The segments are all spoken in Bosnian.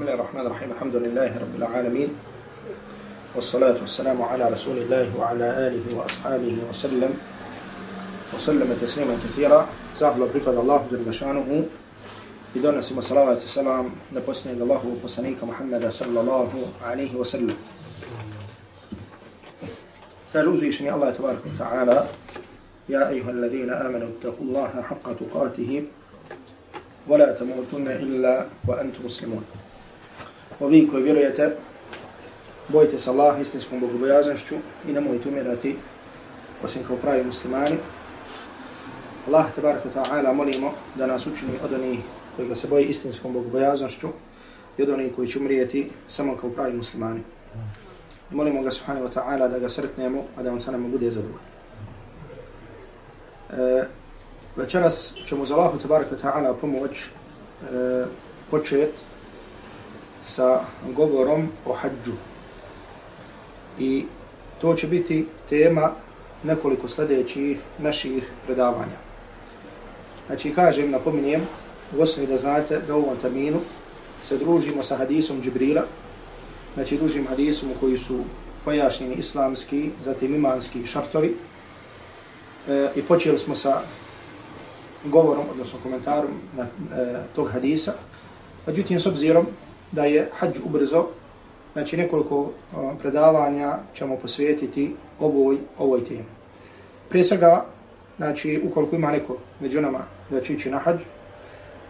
بسم الله الرحمن الرحيم الحمد لله رب العالمين والصلاة والسلام على رسول الله وعلى آله وأصحابه وسلم وسلم تسليما كثيرا زهل برفض الله جل شانه بدون سيما صلاة السلام نفسنا الله وقصنيك محمد صلى الله عليه وسلم تجوز إشني الله تبارك وتعالى يا أيها الذين آمنوا اتقوا الله حق تقاته ولا تموتن إلا وأنتم مسلمون Ovi koji vjerujete, bojite se Allah istinskom bogobojaznošću i nemojte umirati osim kao pravi muslimani. Allah tabaraka ta'ala molimo da nas učini od onih koji ga se boje istinskom bogobojaznošću i od onih koji će umrijeti samo kao pravi muslimani. I molimo ga subhanahu wa ta'ala da ga sretnemo, a da on sa nama bude zadovoljno. E, večeras ćemo za Allahu tabaraka ta'ala pomoć e, počet sa govorom o hađu. I to će biti tema nekoliko sljedećih naših predavanja. Znači, kažem, napominjem, u osnovi da znate da u ovom terminu se družimo sa hadisom Džibrila, znači družim hadisom u koji su pojašnjeni islamski, zatim imanski šartovi. E, I počeli smo sa govorom, odnosno komentarom na e, tog hadisa. Međutim, s obzirom da je hađ ubrzo, znači nekoliko predavanja ćemo posvetiti ovoj, ovoj temi. Prije svega, znači, ukoliko ima neko među nama da će ići na hađ,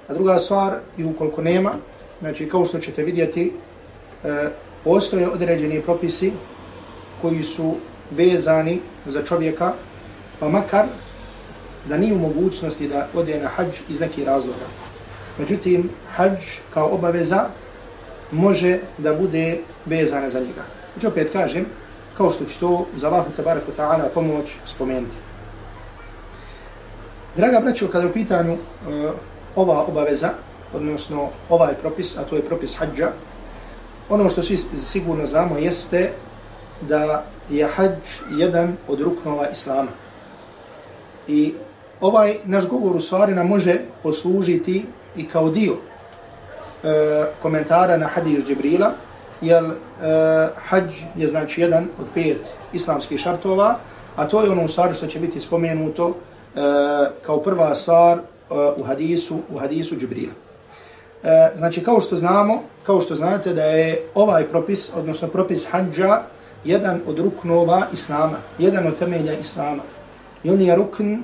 a druga stvar, i ukoliko nema, znači, kao što ćete vidjeti, e, postoje određeni propisi koji su vezani za čovjeka, pa makar da nije u mogućnosti da ode na hađ iz nekih razloga. Međutim, hađ kao obaveza može da bude vezana za njega. Znači opet kažem, kao što ću to za Allahu tabaraka ta'ala pomoć spomenuti. Draga braćo, kada je u pitanju uh, ova obaveza, odnosno ovaj propis, a to je propis hađa, ono što svi sigurno znamo jeste da je hađ jedan od ruknova Islama. I ovaj naš govor u stvari nam može poslužiti i kao dio e, komentara na hadis Džibrila, jer e, hađ je znači jedan od pet islamskih šartova, a to je ono u stvari što će biti spomenuto e, kao prva stvar e, u hadisu u hadisu Džibrila. E, znači kao što znamo, kao što znate da je ovaj propis, odnosno propis hađa, jedan od ruknova Islama, jedan od temelja Islama. I on je rukn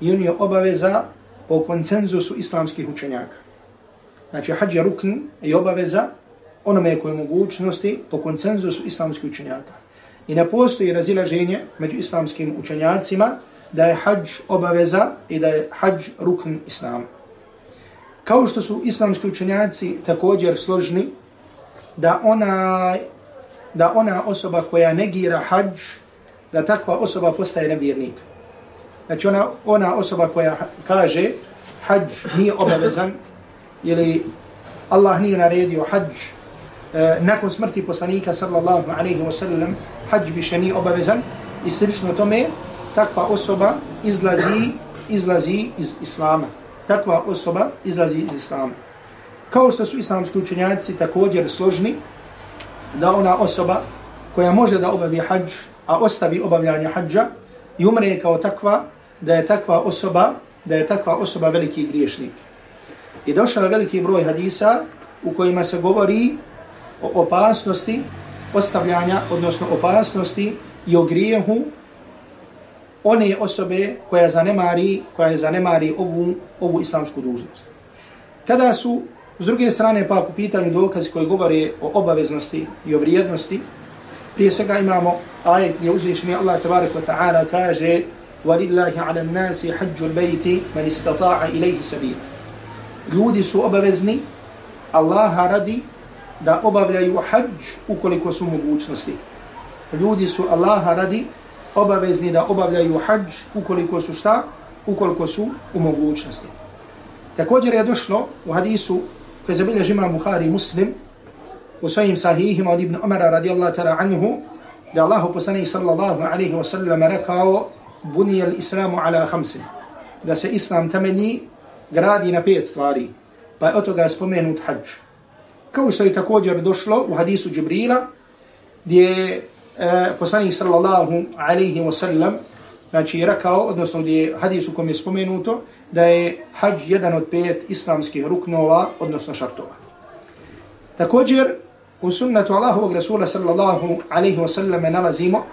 i on je obaveza po koncenzusu islamskih učenjaka. Znači, hađ je rukn i obaveza onome koje mogućnosti po koncenzusu islamskih učenjaka. I ne postoji razilaženje među islamskim učenjacima da je hađ obaveza i da je hađ rukn islama. Kao što su islamski učenjaci također složni da ona, da ona osoba koja negira hađ, da takva osoba postaje nevjernik. Znači ona, ona osoba koja kaže hađ nije obavezan ili Allah nije naredio hađ e, nakon smrti poslanika sallallahu alaihi wa sallam hađ više nije obavezan i slično tome takva osoba izlazi izlazi iz islama. Takva osoba izlazi iz islama. Kao što su islamski učenjaci također složni da ona osoba koja može da obavi hađ, a ostavi obavljanje hađa i umre kao takva, da je takva osoba, da je takva osoba veliki griješnik. I došao je veliki broj hadisa u kojima se govori o opasnosti ostavljanja, odnosno opasnosti i o grijehu one osobe koja zanemari, koja je zanemari ovu, ovu islamsku dužnost. Kada su, s druge strane, pa u pitanju dokazi koji govore o obaveznosti i o vrijednosti, prije svega imamo ajet gdje uzvišeni Allah tabarak wa ta'ala kaže وَلِلَّهِ عَلَى النَّاسِ حَجُّ الْبَيْتِ مَنِ اسْتَطَاعَ إِلَيْهِ سَبِيلًا Ljudi su obavezni Allaha radi da obavljaju hađ ukoliko su mogućnosti. Ljudi su Allaha radi obavezni da obavljaju hađ ukoliko su šta? Ukoliko su u mogućnosti. Također je došlo u hadisu koji zabilje žima Bukhari muslim u svojim sahihima od Ibn Umara radijallahu ta'ala anhu da Allahu poslanih sallallahu alaihi wa sallam rekao bunijel islamu ala hamsin da se islam temelji gradi na pet stvari pa je od toga spomenut hađ kao što je također došlo u hadisu Džibrila, gdje je e, poslanik sallallahu alaihi wa sallam, znači rekao, odnosno gdje je hadisu kom je spomenuto, da je hađ jedan od pet islamskih ruknova, odnosno šartova. Također, u sunnetu Allahovog Rasula sallallahu alaihi wa sallam nalazimo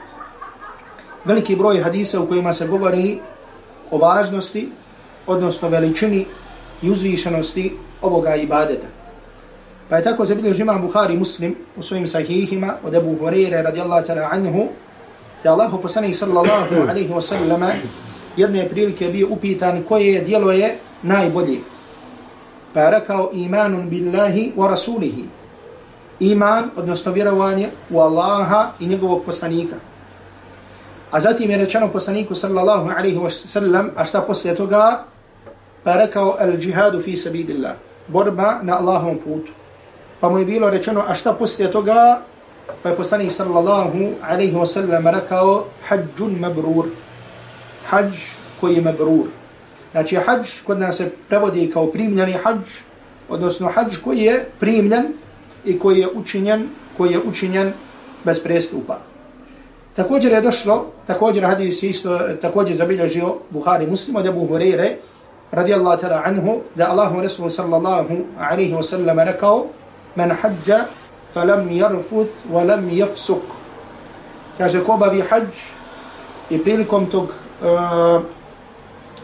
veliki broj hadisa u kojima se govori o važnosti, odnosno veličini i uzvišenosti ovoga ibadeta. Pa je tako zabilježio imam Bukhari muslim u svojim sahihima od Ebu Hureyre radijallahu ta'la anhu da Allah poslanih sallallahu alaihi wa sallama jedne prilike bio upitan koje dijelo je najbolje. Pa je rekao imanun billahi wa rasulihi. Iman, odnosno vjerovanje u Allaha i njegovog poslanika. A zatim je rečeno poslaniku sallallahu alaihi wa sallam, a šta poslije toga? Pa rekao al džihadu fi sabilillah, Borba na Allahovom putu. Pa mu je bilo rečeno, a šta poslije toga? Pa je poslanik sallallahu alaihi wa sallam rekao, hađun mabrur. Hađ koji je mabrur. Znači, hađ kod nas se prevodi kao primljeni hađ, odnosno hađ koji je primljen i koji je učinjen, koji je učinjen bez prestupa. Također je došlo, također hadis isto, također zabilježio Buhari muslim od Abu Hureyre, radijallahu ta'ala anhu, da Allahu Rasul sallallahu alaihi wa sallam rekao, men hađa falam jarfuth walam jafsuk. Kaže, ko obavi hađ i prilikom tog uh,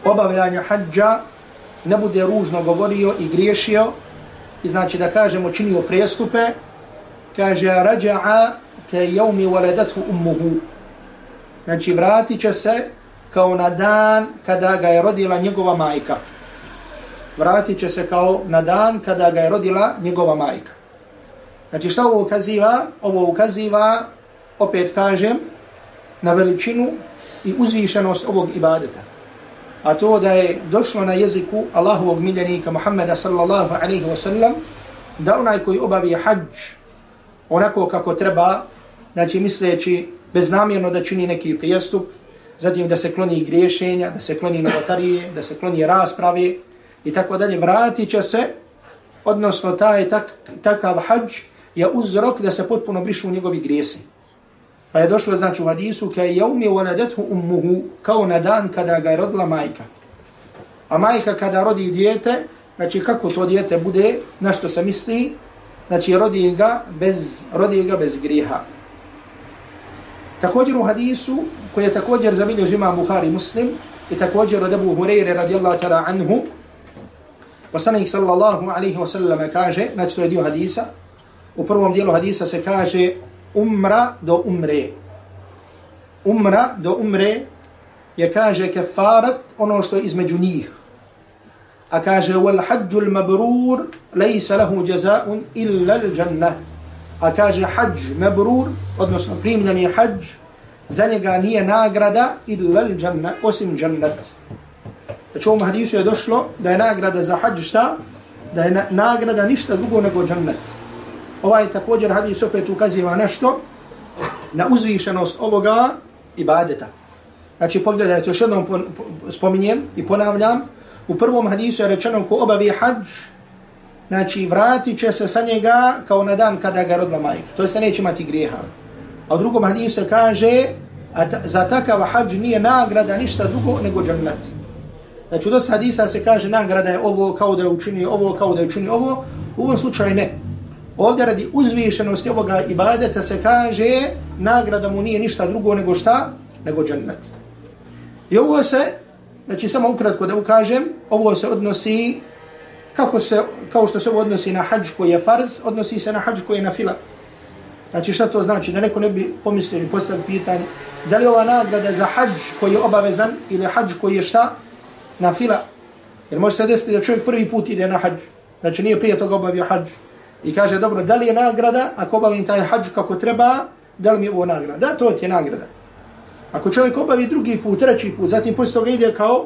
obavljanja hađa ne bude ružno govorio i griješio, i znači da kažemo činio prestupe, kaže, rađa'a ke jevmi waladathu ummuhu. Znači, vratit će se kao na dan kada ga je rodila njegova majka. Vratit će se kao na dan kada ga je rodila njegova majka. Znači šta ovo ukaziva? Ovo ukaziva, opet kažem, na veličinu i uzvišenost ovog ibadeta. A to da je došlo na jeziku Allahovog miljenika Muhammeda sallallahu alaihi wa sallam, da onaj koji obavi hađ onako kako treba, znači misleći beznamjerno da čini neki prijestup, zatim da se kloni griješenja, da se kloni novotarije, da se kloni rasprave i tako dalje, vratit će se, odnosno taj tak, takav hađ, je uzrok da se potpuno brišu njegovi grijesi. Pa je došlo znači u hadisu kaj je umje voladethu ummuhu kao na dan kada ga je rodila majka. A majka kada rodi dijete, znači kako to dijete bude, na što se misli, znači rodi ga bez, rodi ga bez griha. Također u hadisu, koji je također zabilio žima Bukhari muslim, i također od Abu Hureyre radijallahu ta'la anhu, poslanik sallallahu alaihi wa sallam kaže, znači to je dio hadisa, u prvom dijelu hadisa se kaže umra do umre. Umra do umre je kaže kefarat ono što je između njih. A kaže wal hađu l mabrur lejsa lahu jazaun illa l jannah. A kaže hađ mabrur, odnosno primljeni hađ, za njega nije nagrada illa l osim jannat. Znači u ovom hadisu je došlo da je nagrada za hađ šta? Da je nagrada ništa drugo nego džannat. ovaj također hadis opet ukaziva nešto na uzvišenost ovoga ibadeta. Znači pogledajte, još jednom spominjem i ponavljam, u prvom hadisu je rečeno ko obavi hađ, znači vratit će se sa njega kao na dan kada ga rodila majka. To se neće imati grijeha. A u drugom hadisu se kaže, a ta, za takav hađ nije nagrada ništa drugo nego džennet. Znači u dosta hadisa se kaže nagrada je ovo kao da je učinio ovo, kao da je učinio ovo. U ovom slučaju ne. Ovdje radi uzvišenosti ovoga ibadeta se kaže nagrada mu nije ništa drugo nego šta? Nego džennet. I ovo se, znači samo ukratko da ukažem, ovo se odnosi, kako se, kao što se odnosi na hađ koji je farz, odnosi se na hađ koji je na fila. Znači šta to znači? Da neko ne bi pomislio ili postavio pitanje, da li ova nagrada za hađ koji je obavezan ili hađ koji je šta? Na fila. Jer može se desiti da čovjek prvi put ide na hađ. Znači nije prije toga obavio hađ. I kaže, dobro, da li je nagrada, ako obavim taj hađ kako treba, da li mi je ovo nagrada? Da, to je nagrada. Ako čovjek obavi drugi put, treći put, zatim poslije toga ide kao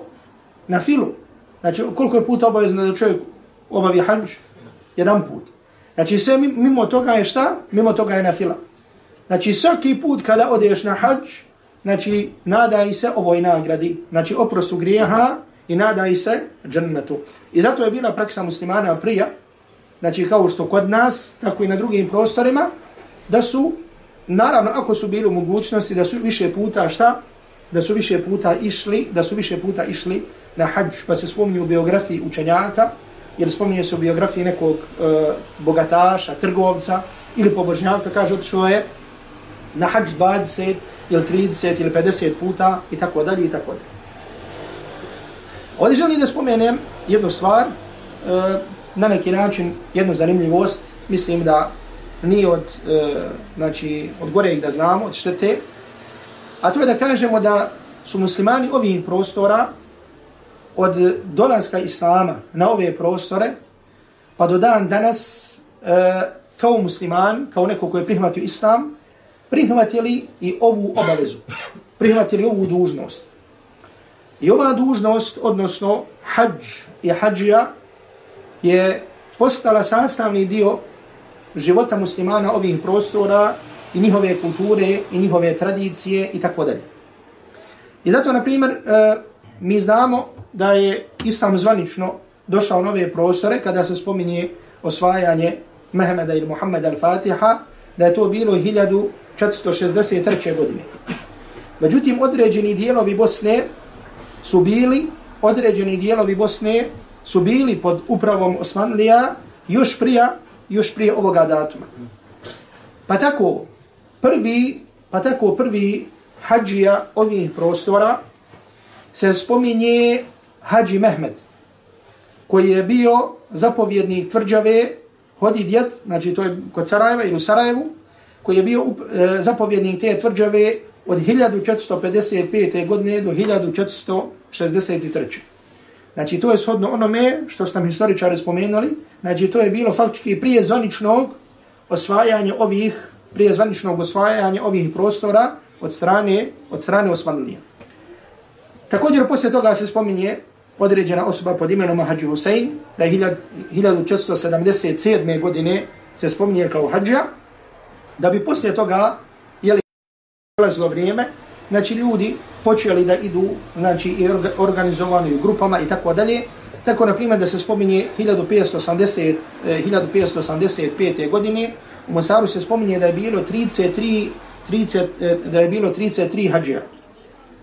na filu. Znači, koliko je puta obavezno da čovjek obavi hađ? Jedan put. Znači, sve mimo toga je šta? Mimo toga je na fila. Znači, svaki put kada odeš na hađ, znači, nadaj se ovoj nagradi. Znači, oprostu grijeha i nadaj se džennetu. I zato je bila praksa muslimana prija, znači kao što kod nas, tako i na drugim prostorima, da su, naravno, ako su bili u mogućnosti da su više puta šta? Da su više puta išli, da su više puta išli na hađ, pa se spominju u biografiji učenjaka, jer spominje se u biografiji nekog e, bogataša, trgovca ili pobožnjaka, kaže, otišao je na hađ 20 ili 30 ili 50 puta i tako dalje i tako dalje. Ovdje želim da spomenem jednu stvar, e, na neki način jednu zanimljivost, mislim da nije od, e, znači, od gore da znamo, od štete, a to je da kažemo da su muslimani ovih prostora od dolaska islama na ove prostore, pa do dan danas, e, kao musliman, kao neko koji je prihvatio islam, prihvatili i ovu obavezu, prihvatili ovu dužnost. I ova dužnost, odnosno hađ i hađija, je postala sastavni dio života muslimana ovih prostora i njihove kulture i njihove tradicije i tako dalje. I zato, na primjer, e, mi znamo da je islam zvanično došao nove prostore kada se spominje osvajanje Mehmeda ili Muhammeda al-Fatiha, da je to bilo 1463. godine. Međutim, određeni dijelovi Bosne su bili, određeni dijelovi Bosne su bili pod upravom Osmanlija još prije, još prije ovoga datuma. Pa tako, prvi, pa tako prvi hađija ovih prostora se spominje Hadži Mehmed, koji je bio zapovjednik tvrđave Hodi djed, znači to je kod Sarajeva ili u Sarajevu, koji je bio e, zapovjednik te tvrđave od 1455. godine do 1463. Znači to je shodno onome što su nam historičari spomenuli, znači to je bilo faktički prije zvaničnog osvajanja ovih, prije zvaničnog osvajanja ovih prostora od strane, od strane Osmanlija. Također poslije toga se spominje određena osoba pod imenom Hadži Husein, da je 1477. godine se spominje kao Hadža, da bi poslije toga, jeli, prolazilo vrijeme, znači ljudi počeli da idu, znači i organizovani u grupama i tako dalje, tako na primjer da se spominje 1580, 1585. Godine, u Mosaru se spominje da je bilo 33, 30, eh, da je bilo 33 hađija.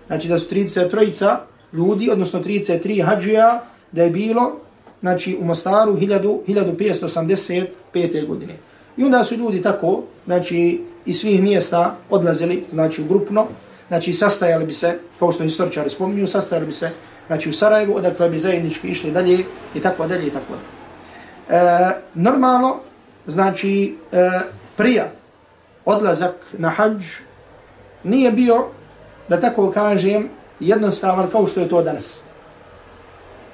Znači da su 33 ljudi, odnosno 33 hađija, da je bilo znači, u Mostaru 1585. godine. I onda su ljudi tako, znači, iz svih mjesta odlazili, znači, u grupno, znači, sastajali bi se, kao što historičari spominju, sastajali bi se, znači, u Sarajevu, odakle bi zajednički išli dalje, i tako dalje, i tako dalje. E, normalno, znači, e, prija odlazak na hađ nije bio, da tako kažem, jednostavan kao što je to danas.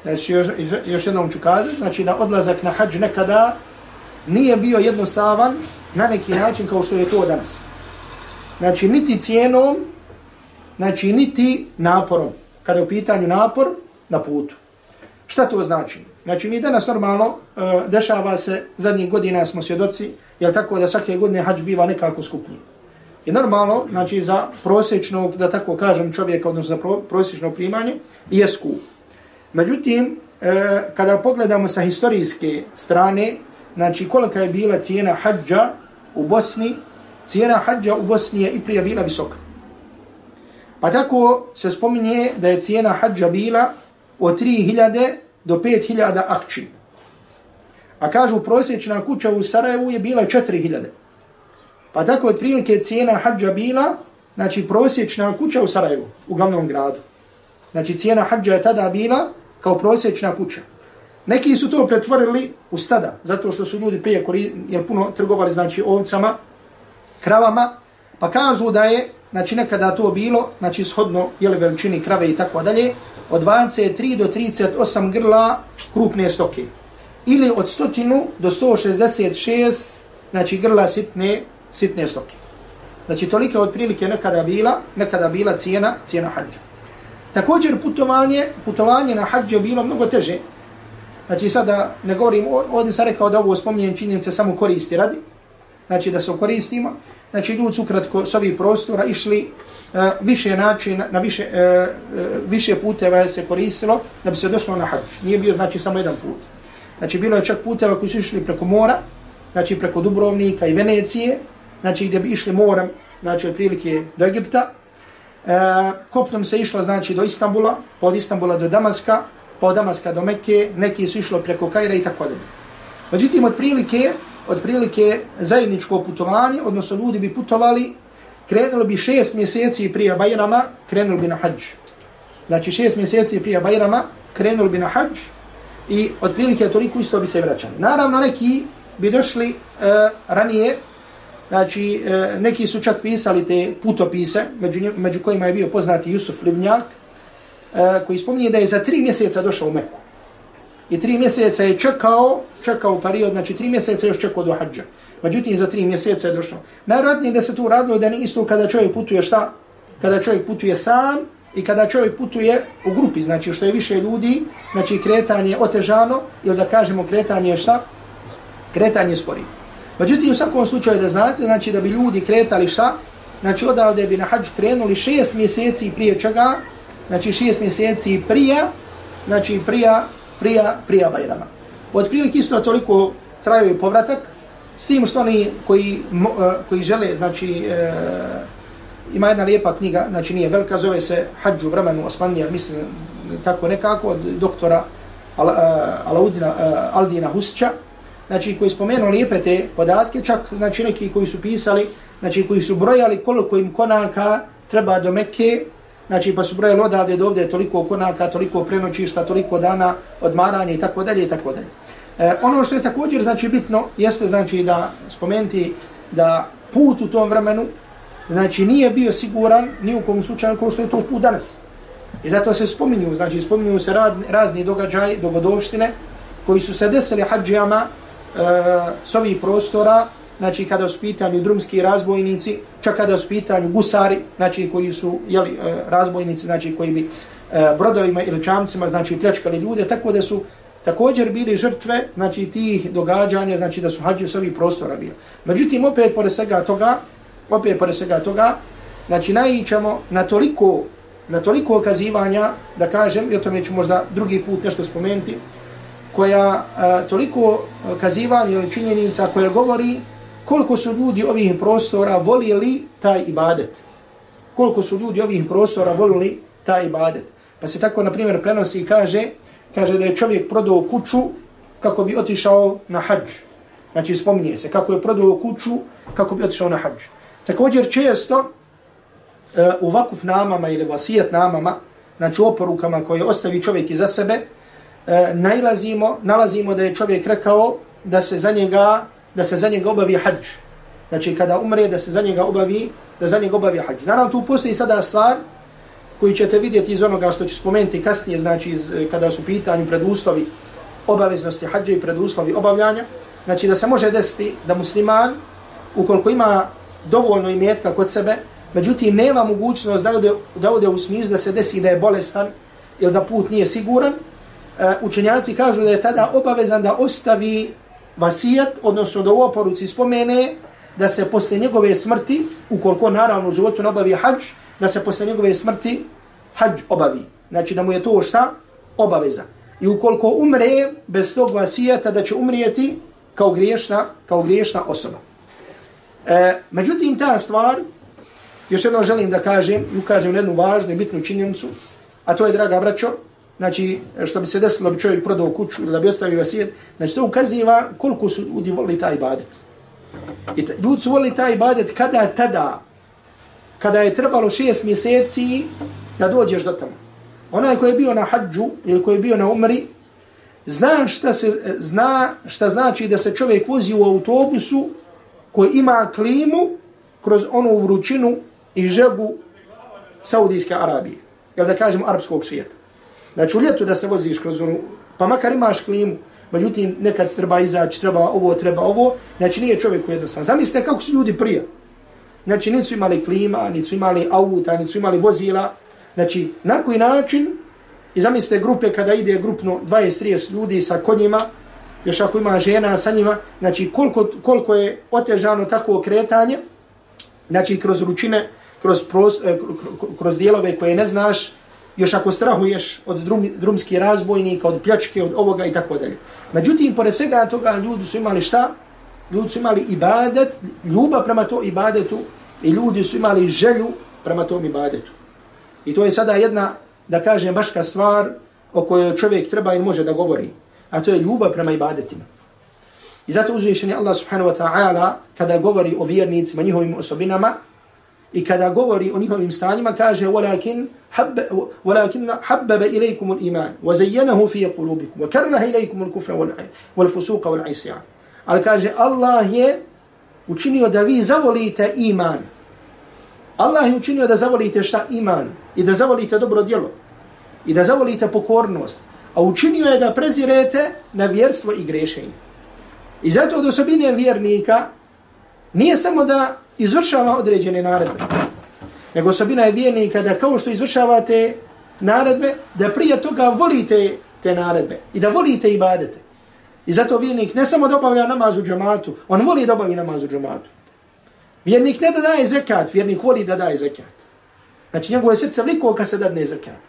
Znači, još, još jednom ću kazati, znači da odlazak na hađ nekada nije bio jednostavan na neki način kao što je to danas. Znači, niti cijenom, znači, niti naporom. Kada je u pitanju napor, na putu. Šta to znači? Znači, mi danas normalno e, dešava se, zadnjih godina smo svjedoci, jel tako da svake godine hađ biva nekako skupniji. I normalno, znači za prosječnog, da tako kažem, čovjeka, odnosno za prosječno primanje, je skup. Međutim, e, kada pogledamo sa historijske strane, znači kolika je bila cijena hađa u Bosni, cijena hađa u Bosni je i prije bila visoka. Pa tako se spominje da je cijena hađa bila od 3000 do 5000 akči. A kažu prosječna kuća u Sarajevu je bila 4000. Pa tako od prilike cijena hađa bila, znači prosječna kuća u Sarajevu, u glavnom gradu. Znači cijena hađa je tada bila kao prosječna kuća. Neki su to pretvorili u stada, zato što su ljudi prije kori, jer puno trgovali znači ovcama, kravama, pa kažu da je, znači nekada to bilo, znači shodno, jeli veličini krave i tako dalje, od 23 do 38 grla krupne stoke. Ili od 100 do 166, znači grla sitne sitne stoke. Znači, tolika od prilike nekada bila, nekada bila cijena, cijena hađa. Također, putovanje, putovanje na hađe bilo mnogo teže. Znači, sada ne govorim, ovdje sam rekao da ovo spominjem činjenice samo koristi radi. Znači, da se koristimo. Znači, ljudi su kratko s ovih prostora išli uh, više način, na više, uh, uh, više puteva se koristilo da bi se došlo na hađ. Nije bio, znači, samo jedan put. Znači, bilo je čak puteva koji su išli preko mora, znači preko Dubrovnika i Venecije, znači gdje bi išli moram, znači od prilike do Egipta. E, kopnom se išlo, znači, do Istambula, od Istambula do Damaska, pa od Damaska do Mekke, neki su išlo preko Kajra i tako dalje. Međutim, od prilike, od prilike zajedničko putovanje, odnosno ljudi bi putovali, krenulo bi šest mjeseci prije Bajrama, krenuli bi na hađ. Znači šest mjeseci prije Bajrama, krenuli bi na hađ i otprilike toliko isto bi se vraćali. Naravno, neki bi došli uh, ranije, znači e, neki su čak pisali te putopise, među, među kojima je bio poznati Jusuf Livnjak, e, koji spominje da je za tri mjeseca došao u Meku. I tri mjeseca je čekao, čekao period, znači tri mjeseca još čekao do hađa. Međutim, za tri mjeseca je došao. Najradnije da se tu radilo da ni isto kada čovjek putuje šta? Kada čovjek putuje sam i kada čovjek putuje u grupi, znači što je više ljudi, znači kretanje je otežano ili da kažemo kretanje je šta? Kretanje sporije. Međutim, u svakom slučaju da znate, znači da bi ljudi kretali šta? Znači odavde bi na hađ krenuli šest mjeseci prije čega? Znači šest mjeseci prije, znači prije prija, prija Bajrama. Od prilike isto toliko traju i povratak, s tim što oni koji, e, koji žele, znači, e, ima jedna lijepa knjiga, znači nije velika, zove se Hadžu vremenu Osmanija, mislim tako nekako, od doktora Al, e, Alaudina, e, Aldina Husća, znači koji spomenu lijepe te podatke, čak znači neki koji su pisali, znači koji su brojali koliko im konaka treba do Mekke, znači pa su brojali odavde do ovdje toliko konaka, toliko prenoćišta, toliko dana odmaranja i tako dalje i tako dalje. E, ono što je također znači bitno jeste znači da spomenti da put u tom vremenu znači nije bio siguran ni u kom slučaju kao što je to put danas. I zato se spominju, znači spominju se rad, razni događaj, dogodovštine koji su se desili hađijama E, s ovih prostora znači kada su pitanju drumski razbojnici, čak kada su pitanju gusari, znači koji su jeli, e, razbojnici, znači koji bi e, brodovima ili čamcima, znači pljačkali ljude, tako da su također bili žrtve, znači tih događanja, znači da su hađi s ovih prostora bili. Međutim, opet pored svega toga, opet pored svega toga, znači najićemo na toliko, na toliko okazivanja, da kažem, i o tome ću možda drugi put nešto spomenuti, koja a, toliko e, kazivanja ili činjenica koja govori koliko su ljudi ovih prostora volili taj ibadet. Koliko su ljudi ovih prostora volili taj ibadet. Pa se tako, na primjer, prenosi i kaže, kaže da je čovjek prodao kuću kako bi otišao na hađ. Znači, spominje se kako je prodao kuću kako bi otišao na hađ. Također, često e, u vakuf namama ili vasijet namama, znači oporukama koje ostavi čovjek iza sebe, E, uh, najlazimo, nalazimo da je čovjek rekao da se za njega da se za njega obavi hađ. Znači kada umre da se za njega obavi, da za njega obavi hađ. Naravno tu postoji sada stvar koji ćete vidjeti iz onoga što ću spomenuti kasnije, znači iz, kada su pitanju preduslovi obaveznosti hađa i preduslovi obavljanja. Znači da se može desiti da musliman, ukoliko ima dovoljno imetka kod sebe, međutim nema mogućnost da ode, da ode u smislu da se desi da je bolestan ili da put nije siguran, E, učenjaci kažu da je tada obavezan da ostavi vasijat, odnosno da u oporuci spomene da se posle njegove smrti, ukoliko naravno u životu obavi hađ, da se posle njegove smrti hađ obavi. Znači da mu je to šta? Obaveza. I ukoliko umre bez tog vasijata da će umrijeti kao griješna, kao griješna osoba. E, međutim, ta stvar, još jedno želim da kažem, i ukažem jednu važnu i bitnu činjenicu, a to je, draga braćo, znači, što bi se desilo, bi čovjek prodao kuću ili da bi ostavio vasijet, znači, to ukaziva koliko su ljudi volili taj ibadet. I ljudi su volili taj ibadet kada tada, kada je trebalo šest mjeseci da dođeš do tamo. Onaj koji je bio na hađu ili koji je bio na umri, zna šta, se, zna šta znači da se čovjek vozi u autobusu koji ima klimu kroz onu vrućinu i žegu Saudijske Arabije. Jel da kažemo arapskog svijeta. Znači u ljetu da se voziš kroz onu, pa makar imaš klimu, međutim nekad treba izaći, treba ovo, treba ovo, znači nije čovjek jednostavno. Zamislite kako su ljudi prije. Znači nisu imali klima, nisu imali auta, nisu imali vozila. Znači na koji način, i zamislite grupe kada ide grupno 20-30 ljudi sa konjima, još ako ima žena sa njima, znači koliko, koliko je otežano tako kretanje, znači kroz ručine, kroz, pros, eh, kroz dijelove koje ne znaš, još ako strahuješ od drum, drumskih razbojnika, od pljačke, od ovoga i tako dalje. Međutim, pored svega toga, ljudi su imali šta? Ljudi su imali ibadet, ljubav prema to ibadetu i ljudi su imali želju prema tom ibadetu. I to je sada jedna, da kažem, baška stvar o kojoj čovjek treba i može da govori. A to je ljubav prema ibadetima. I zato uzvišeni Allah subhanahu wa ta'ala kada govori o vjernicima, njihovim osobinama i kada govori o njihovim stanjima kaže walakin حب ولكن حبب اليكم الايمان وزينه في قلوبكم وكره اليكم الكفر والفسوق والعصيان al kaže Allah je učinio da vi zavolite iman Allah je učinio da zavolite šta iman i da zavolite dobro djelo i da zavolite pokornost a učinio je da prezirete na vjerstvo i grešenje i zato od osobine vjernika nije samo da izvršava određene naredbe nego osobina je vjernika da kao što izvršavate naredbe, da prije toga volite te naredbe i da volite i badete. I zato vjernik ne samo da obavlja namaz u džamatu, on voli da obavi namaz u džamatu. Vjernik ne da daje zekat, vjernik voli da daje zekat. Znači njegove srce vliko kad se dadne zekat.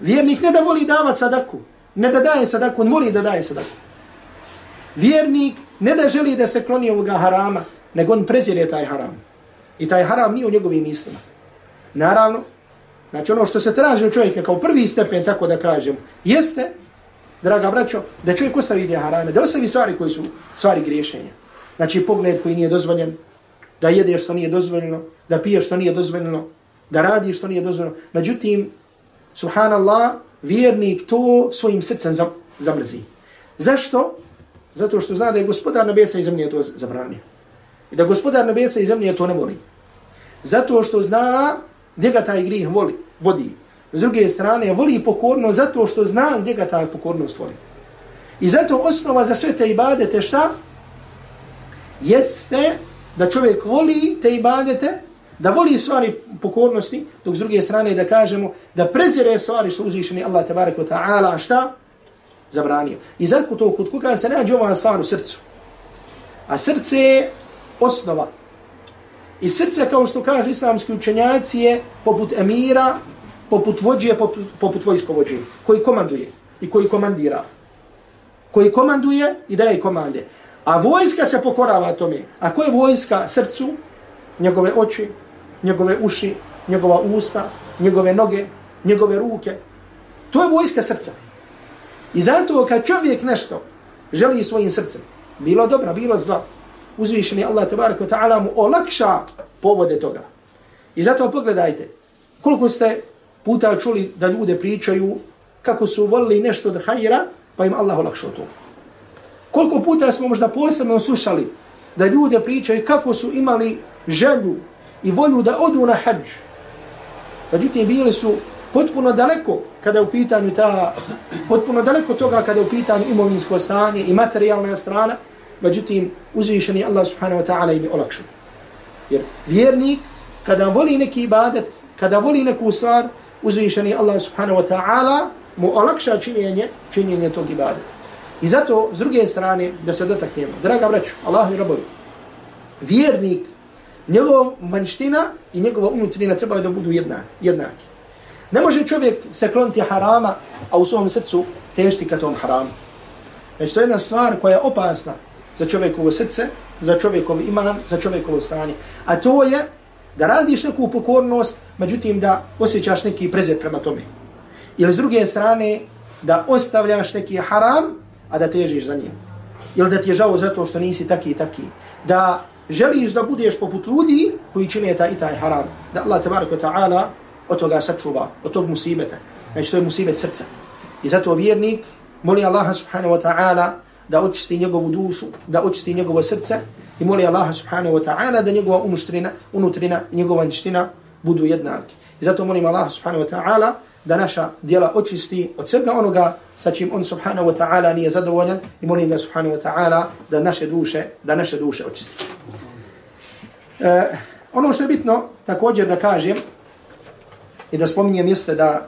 Vjernik ne da voli davat sadaku, ne da daje sadaku, on voli da daje sadaku. Vjernik ne da želi da se kloni ovoga harama, nego on prezire taj haram. I taj haram nije u njegovim mislima. Naravno, znači ono što se traži od čovjeka kao prvi stepen, tako da kažem, jeste, draga braćo, da čovjek ostavi te harame, da ostavi stvari koji su stvari griješenja. Znači pogled koji nije dozvoljen, da jede što nije dozvoljeno, da pije što nije dozvoljeno, da radi što nije dozvoljeno. Međutim, subhanallah, vjernik to svojim srcem zamrzi. Zašto? Zato što zna da je gospodar nebesa i zemlje to zabranio. I da gospodar nebesa i zemlje to ne voli. Zato što zna gdje ga taj grijeh voli, vodi. S druge strane, voli pokorno zato što zna gdje ga ta pokornost voli. I zato osnova za sve te ibadete šta? Jeste da čovjek voli te ibadete, da voli stvari pokornosti, dok s druge strane da kažemo da prezire stvari što uzvišeni Allah tabarak wa ta'ala, šta? Zabranio. I zato to kod koga se nađe ova stvar u srcu. A srce je osnova I srce, kao što kaže islamski učenjaci, je poput emira, poput vođe, poput, poput vojskovođe, koji komanduje i koji komandira. Koji komanduje i daje komande. A vojska se pokorava tome. A ko je vojska srcu? Njegove oči, njegove uši, njegova usta, njegove noge, njegove ruke. To je vojska srca. I zato kad čovjek nešto želi svojim srcem, bilo dobro, bilo zlo, uzvišeni Allah tabaraka ta'ala mu olakša povode toga. I zato pogledajte, koliko ste puta čuli da ljude pričaju kako su volili nešto od hajira, pa im Allah olakšao to. Koliko puta smo možda posebno slušali da ljude pričaju kako su imali želju i volju da odu na hađ. Međutim, bili su potpuno daleko kada je u pitanju ta, potpuno daleko toga kada je u pitanju imovinsko stanje i materijalna strana, međutim, uzvišeni Allah subhanahu wa ta'ala im je olakšao. Jer vjernik, kada voli neki ibadet, kada voli neku stvar, uzvišeni Allah subhanahu wa ta'ala mu olakša činjenje, činjenje tog ibadeta. I zato, s druge strane, da se dotaknemo, draga braću, Allah i Rabovi, vjernik, njegova manština i njegova unutrina trebaju da budu jednaki. jednaki. Ne može čovjek se kloniti harama, a u svom srcu tešti ka tom haramu. Znači, to je jedna stvar koja je opasna za čovjekovo srce, za čovjekov iman, za čovjekovo stanje. A to je da radiš neku pokornost, međutim da osjećaš neki prezir prema tome. Ili s druge strane, da ostavljaš neki haram, a da težiš za njim. Ili da ti je žao zato što nisi taki i taki. Da želiš da budeš poput ljudi koji čine ta i taj haram. Da Allah tabaraka ta'ala od toga sačuva, od tog musibeta. Znači to je musibet srca. I zato vjernik moli Allaha subhanahu wa ta'ala da očisti njegovu dušu, da očisti njegovo srce i moli Allaha subhanahu wa ta'ala da njegova unutrina, unutrina i njegova niština budu jednaki. I zato molim Allaha subhanahu wa ta'ala da naša djela očisti od svega onoga sa čim on subhanahu wa ta'ala nije zadovoljan i molim ga subhanahu wa ta'ala da naše duše, da naše duše očisti. E, ono što je bitno također da kažem i da spominjem jeste da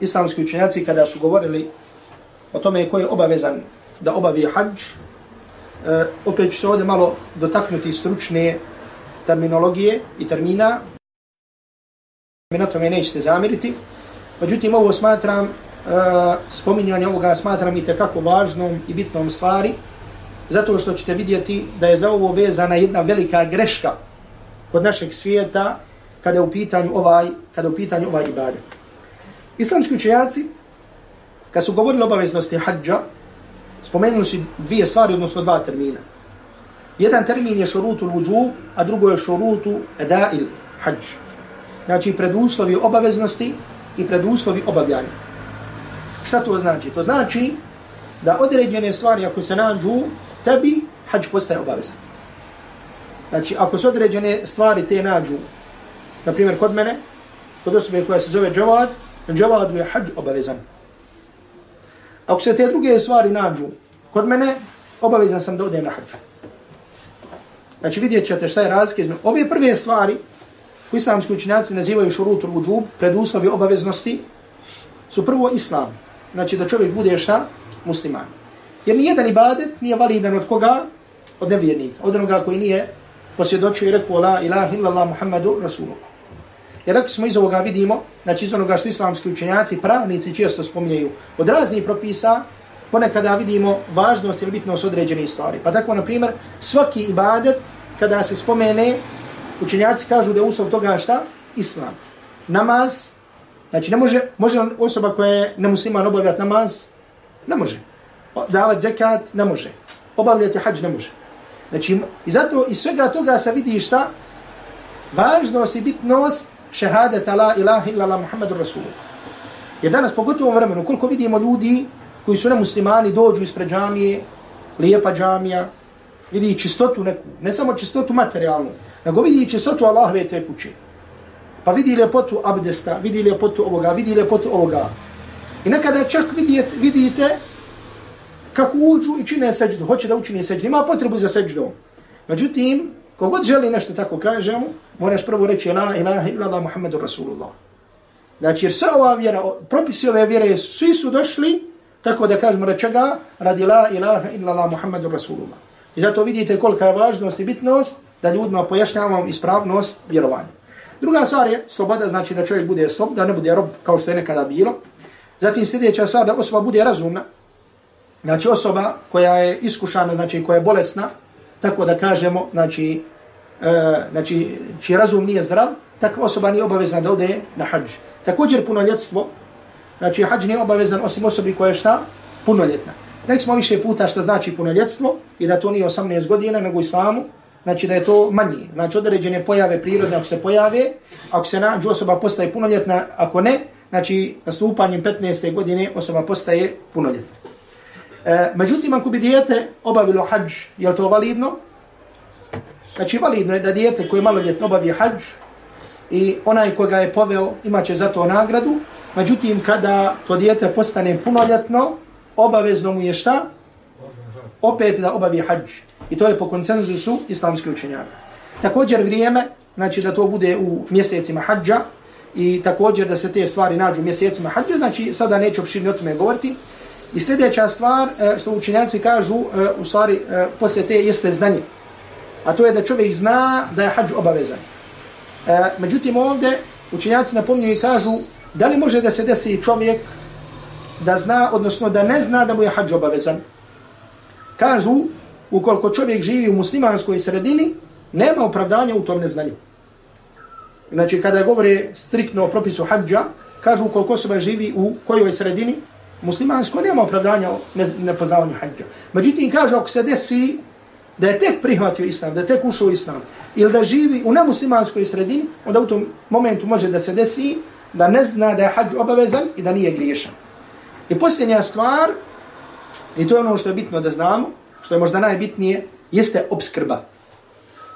islamski učenjaci kada su govorili o tome ko je obavezan da obavi hađ. E, opet ću se ovdje malo dotaknuti stručne terminologije i termina. Mi na tome nećete zamiriti. Međutim, ovo smatram, e, spominjanje ovoga smatram i tekako važnom i bitnom stvari, zato što ćete vidjeti da je za ovo vezana jedna velika greška kod našeg svijeta kada je u pitanju ovaj, kada je u pitanju ovaj ibadet. Islamski učenjaci, kad su govorili obaveznosti hađa, spomenuli si dvije stvari, odnosno dva termina. Jedan termin je šurutu l'uđub, a drugo je šurutu edail hađ. Znači preduslovi obaveznosti i preduslovi obavljanja. Šta to znači? To znači da određene stvari ako se nađu, tebi hađ postaje obavezan. Znači ako se određene stvari te nađu, na primjer kod mene, kod osobe koja se zove džavad, džavadu je hađ obavezan. Ako se te druge stvari nađu kod mene, obavezan sam da odem na hađu. Znači vidjet ćete šta je razlika između. Ove prve stvari koji islamski učinjaci nazivaju šurutul uđub, preduslovi obaveznosti, su prvo islam. Znači da čovjek bude šta? Musliman. Jer nijedan ibadet nije validan od koga? Od nevjernika. Od onoga koji nije posvjedočio i rekao la ilaha illallah muhammadu rasulullah. Jer rekli smo iz ovoga vidimo, znači iz onoga što islamski učenjaci, pravnici često spominjaju od raznih propisa, ponekada vidimo važnost ili bitnost određenih stvari. Pa tako, na primjer, svaki ibadet, kada se spomene, učenjaci kažu da je uslov toga šta? Islam. Namaz, znači ne može, može osoba koja je nemusliman obavljati namaz? Ne može. Davati zekat? Ne može. Obavljati hađ? Ne može. Znači, i zato iz svega toga se vidi šta? Važnost i bitnost šehadeta la ilaha illa la muhammadu rasulullah. Jer danas, pogotovo u vremenu, koliko vidimo ljudi koji su nemuslimani, dođu ispred džamije, lijepa džamija, vidi čistotu neku, ne samo čistotu materijalnu, nego vidi čistotu Allahove te kuće. Pa vidi ljepotu abdesta, vidi ljepotu ovoga, vidi ljepotu ovoga. I nekada čak vidite, vidite kako uđu i čine seđdu, hoće da učine seđdu, ima potrebu za seđdom. Međutim, kogod želi nešto tako kažemo, moraš prvo reći la ilaha illallah muhammedu rasulullah. Znači, jer sva ova vjera, propisi ove vjere, svi su došli, tako da kažemo da čega, radi la ilaha illallah muhammedu rasulullah. I zato vidite kolika je važnost i bitnost da ljudima pojašnjavam ispravnost vjerovanja. Druga stvar je sloboda, znači da čovjek bude slob, da ne bude rob kao što je nekada bilo. Zatim sljedeća stvar da osoba bude razumna. Znači osoba koja je iskušana, znači koja je bolesna, tako da kažemo, znači, e, znači čiji razum nije zdrav, takva osoba nije obavezna da ode na hađ. Također punoljetstvo, znači hađ nije obavezan osim osobi koja je šta? Punoljetna. Rekli smo više puta što znači punoljetstvo i da to nije 18 godina nego islamu, znači da je to manji. Znači određene pojave prirodne ako se pojave, ako se nađu osoba postaje punoljetna, ako ne, znači nastupanjem 15. godine osoba postaje punoljetna. E, međutim, ako bi dijete obavilo hađ, je to validno? Znači, validno je da dijete koje je maloljetno obavi hađ i onaj koga je poveo imaće za to nagradu. Međutim, kada to dijete postane punoljetno, obavezno mu je šta? Opet da obavi hađ. I to je po koncenzusu islamske učenjaka. Također vrijeme, znači da to bude u mjesecima hađa i također da se te stvari nađu u mjesecima hađa, znači sada neću opširno o tome govoriti, I sljedeća stvar e, što učenjaci kažu, e, u stvari, e, poslije te jeste znanje. A to je da čovjek zna da je hađ obavezan. Međutim, ovdje učenjaci napomnju i kažu da li može da se desi čovjek da zna, odnosno da ne zna da mu je hađ obavezan. Kažu, ukoliko čovjek živi u muslimanskoj sredini, nema opravdanja u tom neznanju. Znači, kada govore striktno o propisu hađa, kažu ukoliko osoba živi u kojoj sredini, muslimansko nema opravdanja nepoznavanju hađa. Međutim, kaže, ako se desi da je tek prihvatio islam, da je tek ušao islam, ili da živi u nemuslimanskoj sredini, onda u tom momentu može da se desi da ne zna da je hađ obavezan i da nije griješan. I posljednja stvar, i to je ono što je bitno da znamo, što je možda najbitnije, jeste obskrba.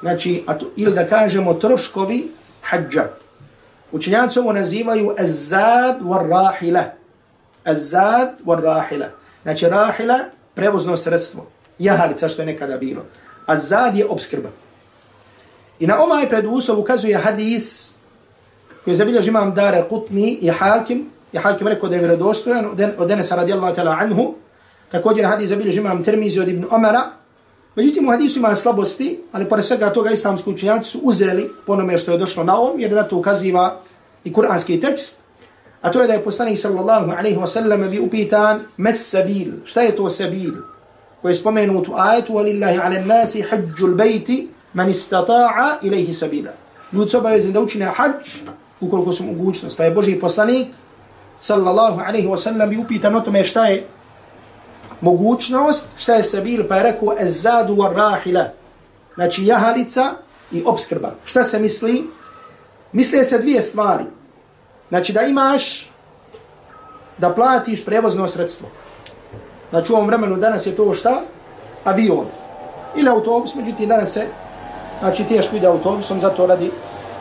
Znači, a to, ili da kažemo troškovi hađa. Učenjaci ovo nazivaju azad war rahila. Azad wa rahila. Znači rahila, prevozno sredstvo. Jahalica što je nekada bilo. Azad je obskrba. I na ovaj preduslov ukazuje hadis koji zabilježi imam dare kutni i hakim. I hakim rekao da je vredostojan od Denesa radijallahu ta'la anhu. Također hadis zabilježi imam termizi od Ibn Omara. Međutim, u hadisu ima slabosti, ali pored svega toga islamski učenjaci su uzeli ponome što je došlo na ovom, jer na to ukaziva i kuranski tekst. A to je da je poslanik sallallahu alaihi wasallam bi upitan mes sabil. Šta je to sabil? Koji je spomenut u ajetu walillahi ala nasi hađul bejti man istata'a ilaihi sabila. Ljudi se obavezni da učine hađ ukoliko su mogućnost. Pa je Boži poslanik sallallahu alaihi wasallam bi upitan o tome šta je mogućnost, šta je sabil, pa je rekao ezadu wa rahila. Znači jahalica i obskrba. Šta se misli? Misle se dvije stvari. Znači da imaš da platiš prevozno sredstvo. Znači u ovom vremenu danas je to šta? Avion. Ili autobus, međutim danas se znači teško ide autobusom, zato radi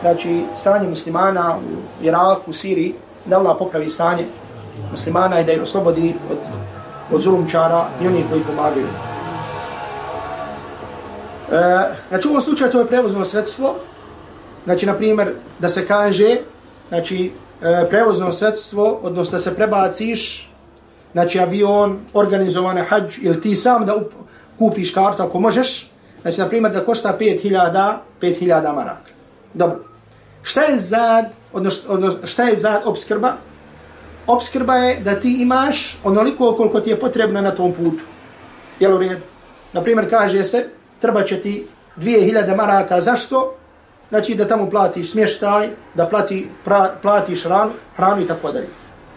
znači stanje muslimana u Iraku, u Siriji, da Allah popravi stanje muslimana i da je oslobodi od, od zulumčara i onih koji pomagaju. E, znači u ovom slučaju to je prevozno sredstvo, znači na primjer da se kaže, znači e, prevozno sredstvo, odnosno da se prebaciš, znači avion, organizovane hađ, ili ti sam da up, kupiš kartu ako možeš, znači na primjer da košta 5000 5000 maraka. Dobro. Šta je zad, odnosno, odnosno šta je zad obskrba? Obskrba je da ti imaš onoliko koliko ti je potrebno na tom putu. Jel u redu? Naprimjer, kaže se, treba će ti 2000 maraka, zašto? Znači da tamo platiš smještaj, da plati, pra, platiš hranu, hranu i tako dalje.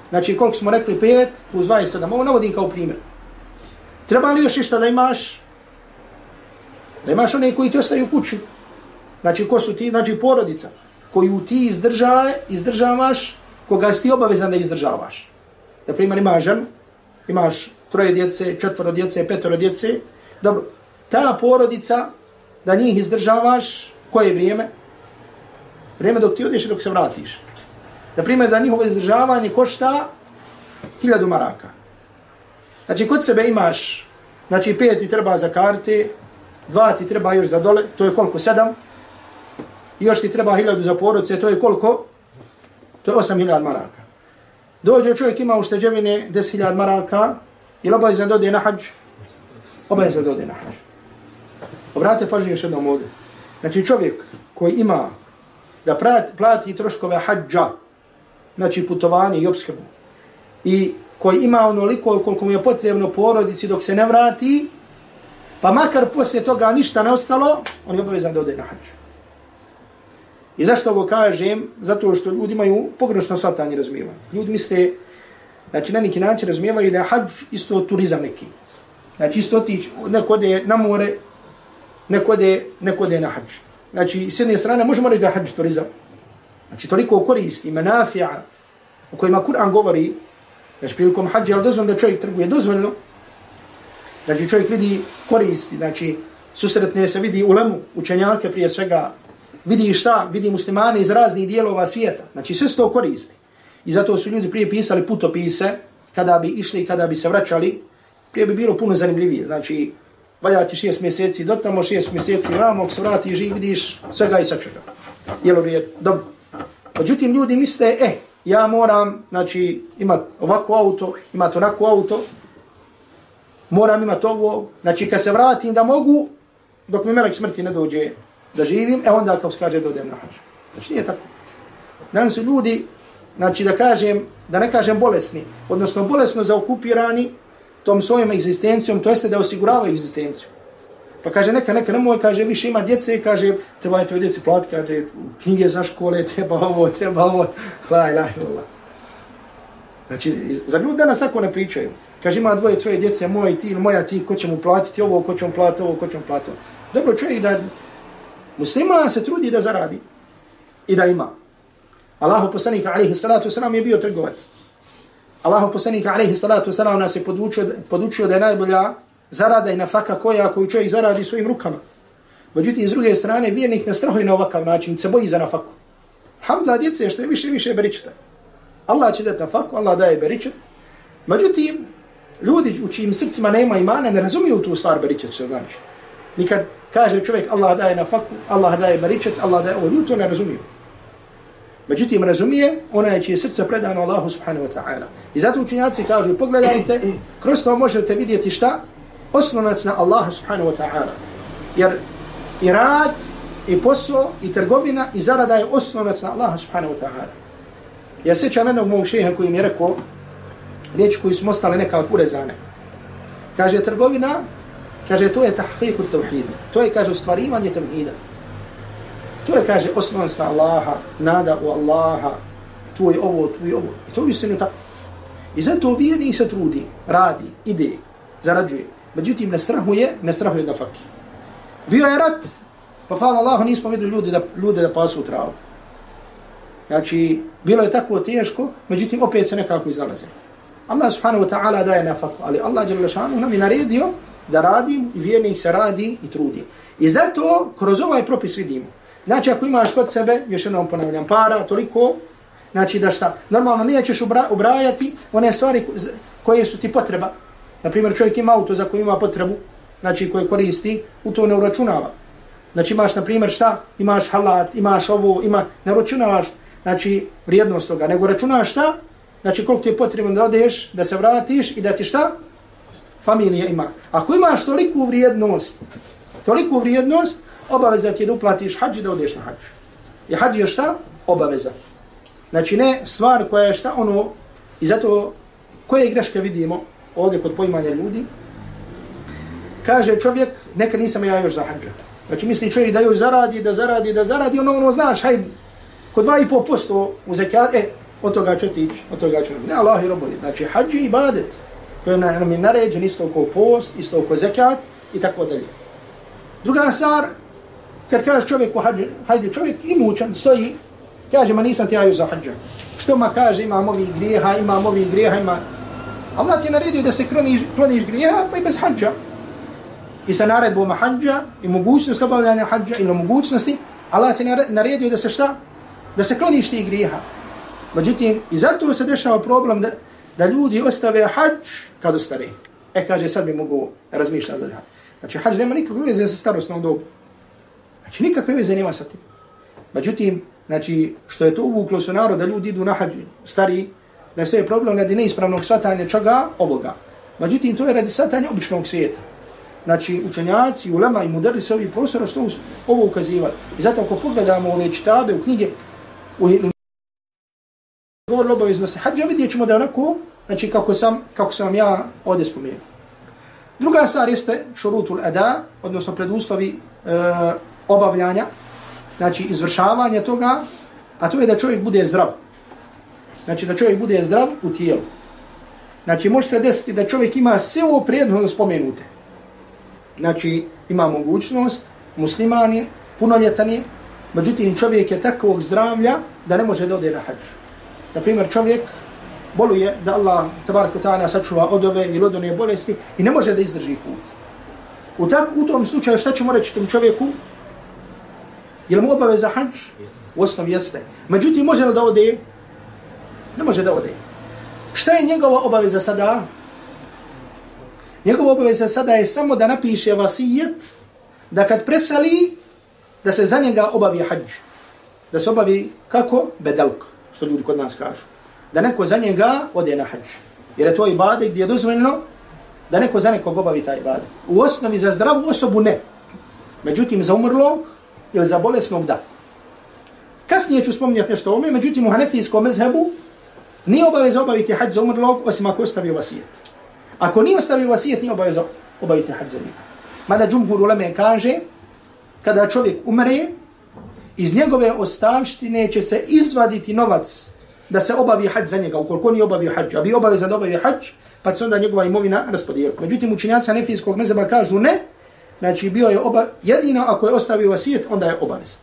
Znači koliko smo rekli 5 plus 27, ovo navodim kao primjer. Treba li još išta da imaš? Da imaš one koji ti ostaju u kući. Znači ko su ti? Znači porodica koju ti izdrža, izdržavaš, koga si ti obavezan da izdržavaš. Na primjer imaš žen, imaš troje djece, četvoro djece, petoro djece. Dobro, ta porodica, da njih izdržavaš, koje vrijeme? Vrijeme dok ti odeš i dok se vratiš. Na primjer, da njihovo izdržavanje košta hiljadu maraka. Znači, kod sebe imaš, znači, pet ti treba za karte, dva ti treba još za dole, to je koliko? Sedam. I još ti treba hiljadu za porodce, to je koliko? To je osam hiljad maraka. Dođe čovjek ima ušteđevine des hiljad maraka, ili obavezno dode na hađ? Obavezno dode na hađ. Obratite pažnju još jednom ovdje. Znači čovjek koji ima da plati, plati troškove hađa, znači putovanje i obskrbu, i koji ima onoliko koliko mu je potrebno porodici dok se ne vrati, pa makar poslije toga ništa ne ostalo, on je obavezan da ode na hađu. I zašto ovo kažem? Zato što ljudi imaju pogrešno shvatanje razumijevanje. Ljudi misle, znači na neki način razumijevaju da je hađ isto turizam neki. Znači isto otići, neko ode na more, neko ode, neko ode na hađ. Znači s jedne strane možemo reći da je hađ turizam. Znači toliko koristi, menafija, o kojima Kur'an govori, znači prilikom hađa, ali dozvoljno da čovjek trguje, dozvoljno. Znači čovjek vidi koristi, znači susretne se vidi ulemu, učenjake prije svega, vidi šta, vidi muslimane iz raznih dijelova svijeta. Znači sve se to koristi. I zato su ljudi prije pisali putopise, kada bi išli, kada bi se vraćali, prije bi bilo puno zanimljivije. Znači, valja ti šest mjeseci do tamo, šest mjeseci vamo, se vrati i vidiš svega i sačega. Jel je dobro. Međutim, ljudi misle, e, eh, ja moram, znači, imat ovako auto, imat onako auto, moram imat ovo, znači, kad se vratim da mogu, dok mi melek smrti ne dođe da živim, e onda kao skaže da odem na hađu. Znači nije tako. Danas su ljudi, znači da kažem, da ne kažem bolesni, odnosno bolesno zaokupirani tom svojom egzistencijom, to jeste da osiguravaju egzistenciju. Pa kaže neka, neka, nemoj, kaže, više ima djece, kaže, treba je toj djeci plati, kaže, knjige za škole, treba ovo, treba ovo, laj, laj, laj. Znači, za ljudi danas tako ne pričaju. Kaže, ima dvoje, troje djece, moj ti ili moja ti, ko će mu platiti ovo, ko će mu platiti ovo, ko će mu platiti ovo. Dobro, čovjek da Muslima se trudi da zaradi i da ima. Allahu poslanika alaihi salatu wasalam je bio trgovac. Allahu poslanik alejhi salatu vesselam nas je podučio, podučio da je najbolja zarada i nafaka koja koju čovjek zaradi svojim rukama. Međutim, s druge strane, vjernik ne strahuje na ovakav način, se boji za nafaku. Hamdla djece što je više više beričeta. Allah će dati nafaku, Allah daje beričet. Međutim, ljudi u čijim srcima nema imana ne razumiju tu stvar beričet, što znači. Nikad kaže čovjek Allah daje nafaku, Allah daje beričet, Allah daje ovo, ljudi to ne razumiju. Međutim, razumije ona je čije srce predano Allahu subhanahu wa ta'ala. I zato učinjaci kažu, pogledajte, kroz to možete vidjeti šta? Oslonac na Allahu subhanahu wa ta'ala. Jer i rad, i posao, i trgovina, i zarada je oslonac na Allahu subhanahu wa ta'ala. Ja sećam jednog mog šeha koji mi je rekao, riječ koju smo ostale neka urezane. Kaže, trgovina, kaže, to je tahqiqu tevhid. To je, kaže, stvarivanje tevhida. To je, kaže, osnovnost Allaha, nada u Allaha, tu je ovo, tu je ovo. I to je istinu tako. I zato vjernik se trudi, radi, ide, zarađuje. Međutim, ne strahuje, ne strahuje da faki. Bio je rat, pa hvala Allahu, nismo vidjeli ljudi da, ljude da pasu travu. Znači, bilo je tako teško, međutim, opet se nekako izalaze. Allah subhanahu wa ta'ala daje nafaku, ali Allah je nam je naredio da radim i vjernik se radi i trudi. I zato kroz ovaj propis vidimo. Znači, ako imaš kod sebe, još jednom ponavljam, para, toliko, znači da šta, normalno nećeš ubra, ubrajati one stvari koje su ti potreba. Naprimjer, čovjek ima auto za koje ima potrebu, znači koje koristi, u to ne uračunava. Znači imaš, na primjer, šta? Imaš halat, imaš ovo, ima, ne uračunavaš, znači, vrijednost toga, nego računaš šta? Znači, koliko ti je potrebno da odeš, da se vratiš i da ti šta? Familija ima. Ako imaš toliku vrijednost, toliku vrijednost, obaveza ti je da uplatiš hađi da odeš na hađ. I hađi je šta? Obaveza. Znači, ne stvar koja je šta ono, i zato koje greške vidimo ovdje kod poimanja ljudi, kaže čovjek, neka nisam ja još za hađa. Znači, misli čovjek da još zaradi, da zaradi, da zaradi, ono, ono, znaš, hajde, kod 2,5% u zekijat, e, od toga ću ti od toga ću ne Allah i robovi. Znači, hađi i ibadet, koji nam je naređen isto oko post, isto oko zekijat i tako dalje. Druga stvar, kad kaže čovjeku hađi, hajde čovjek imućan, stoji, kaže, ma nisam ti jaju za hađa. Što ma kaže, imam ovih grijeha, imam ovih grijeha, ima... Allah ti je naredio da se kloniš, kloniš grijeha, pa i bez hađa. I sa naredbom hađa, i mogućnost obavljanja hađa, i na mogućnosti, Allah ti je naredio da se šta? Da se kloniš ti grijeha. Međutim, i zato se dešava problem da, da ljudi ostave hađ kad ostare. E, kaže, sad bi mogu razmišljati za hađ. Znači, hađ nema nikakve veze sa starostnom dobu. Znači, nikakve veze nema sa tim. Međutim, znači, što je to uvuklo su narod da ljudi idu na hađu stari, da je problem radi neispravnog svatanja čega ovoga. Međutim, to je radi svatanja običnog svijeta. Znači, učenjaci, ulema i moderni se ovih prostora su ovo ukazivali. I zato ako pogledamo ove čitabe u knjige, u govor obaveznosti hađa, vidjet ćemo da je onako, znači kako sam, kako sam ja ovdje spomenuo. Druga stvar jeste šurutul ada, odnosno preduslovi e, obavljanja, znači izvršavanja toga, a to je da čovjek bude zdrav. Znači da čovjek bude zdrav u tijelu. Znači može se desiti da čovjek ima sve ovo prijedno spomenute. Znači ima mogućnost, musliman je, punoljetan je, međutim čovjek je takvog zdravlja da ne može da ode na hađu. Na primjer, čovjek boluje da Allah tabaraka ta'ala sačuva od ove ili od one bolesti i ne može da izdrži put. U, tak, u tom slučaju šta ćemo reći tom čovjeku? Je li mu obaveza hađ? U osnovi jeste. Međutim, može li da ode? Ne može da ode. Šta je njegova obaveza sada? Njegova obaveza sada je samo da napiše vasijet da kad presali da se za njega obavi hađ. Da se obavi kako? Bedelko što ljudi kod nas kažu. Da neko za njega ode na hađ. Jer je to ibadet gdje je dozvoljeno da neko za nekog obavi taj ibadet. U osnovi za zdravu osobu ne. Međutim, za umrlog ili za bolesnog da. Kasnije ću spominjati nešto o ome, međutim u hanefijskom mezhebu nije obaveza obaviti hađ za umrlog osim ako ostavio vasijet. Ako nije ostavio vasijet, nije obaveza obaviti hađ za njega. Mada džumhur uleme kaže, kada čovjek umre, iz njegove ostavštine će se izvaditi novac da se obavi hađ za njega, ukoliko nije obavio hađ, a bi obavezan da obavi hađ, pa se onda njegova imovina raspodijela. Međutim, učinjaci hanefijskog mezheba kažu ne, znači bio je oba, jedino ako je ostavio vasijet, onda je obavez.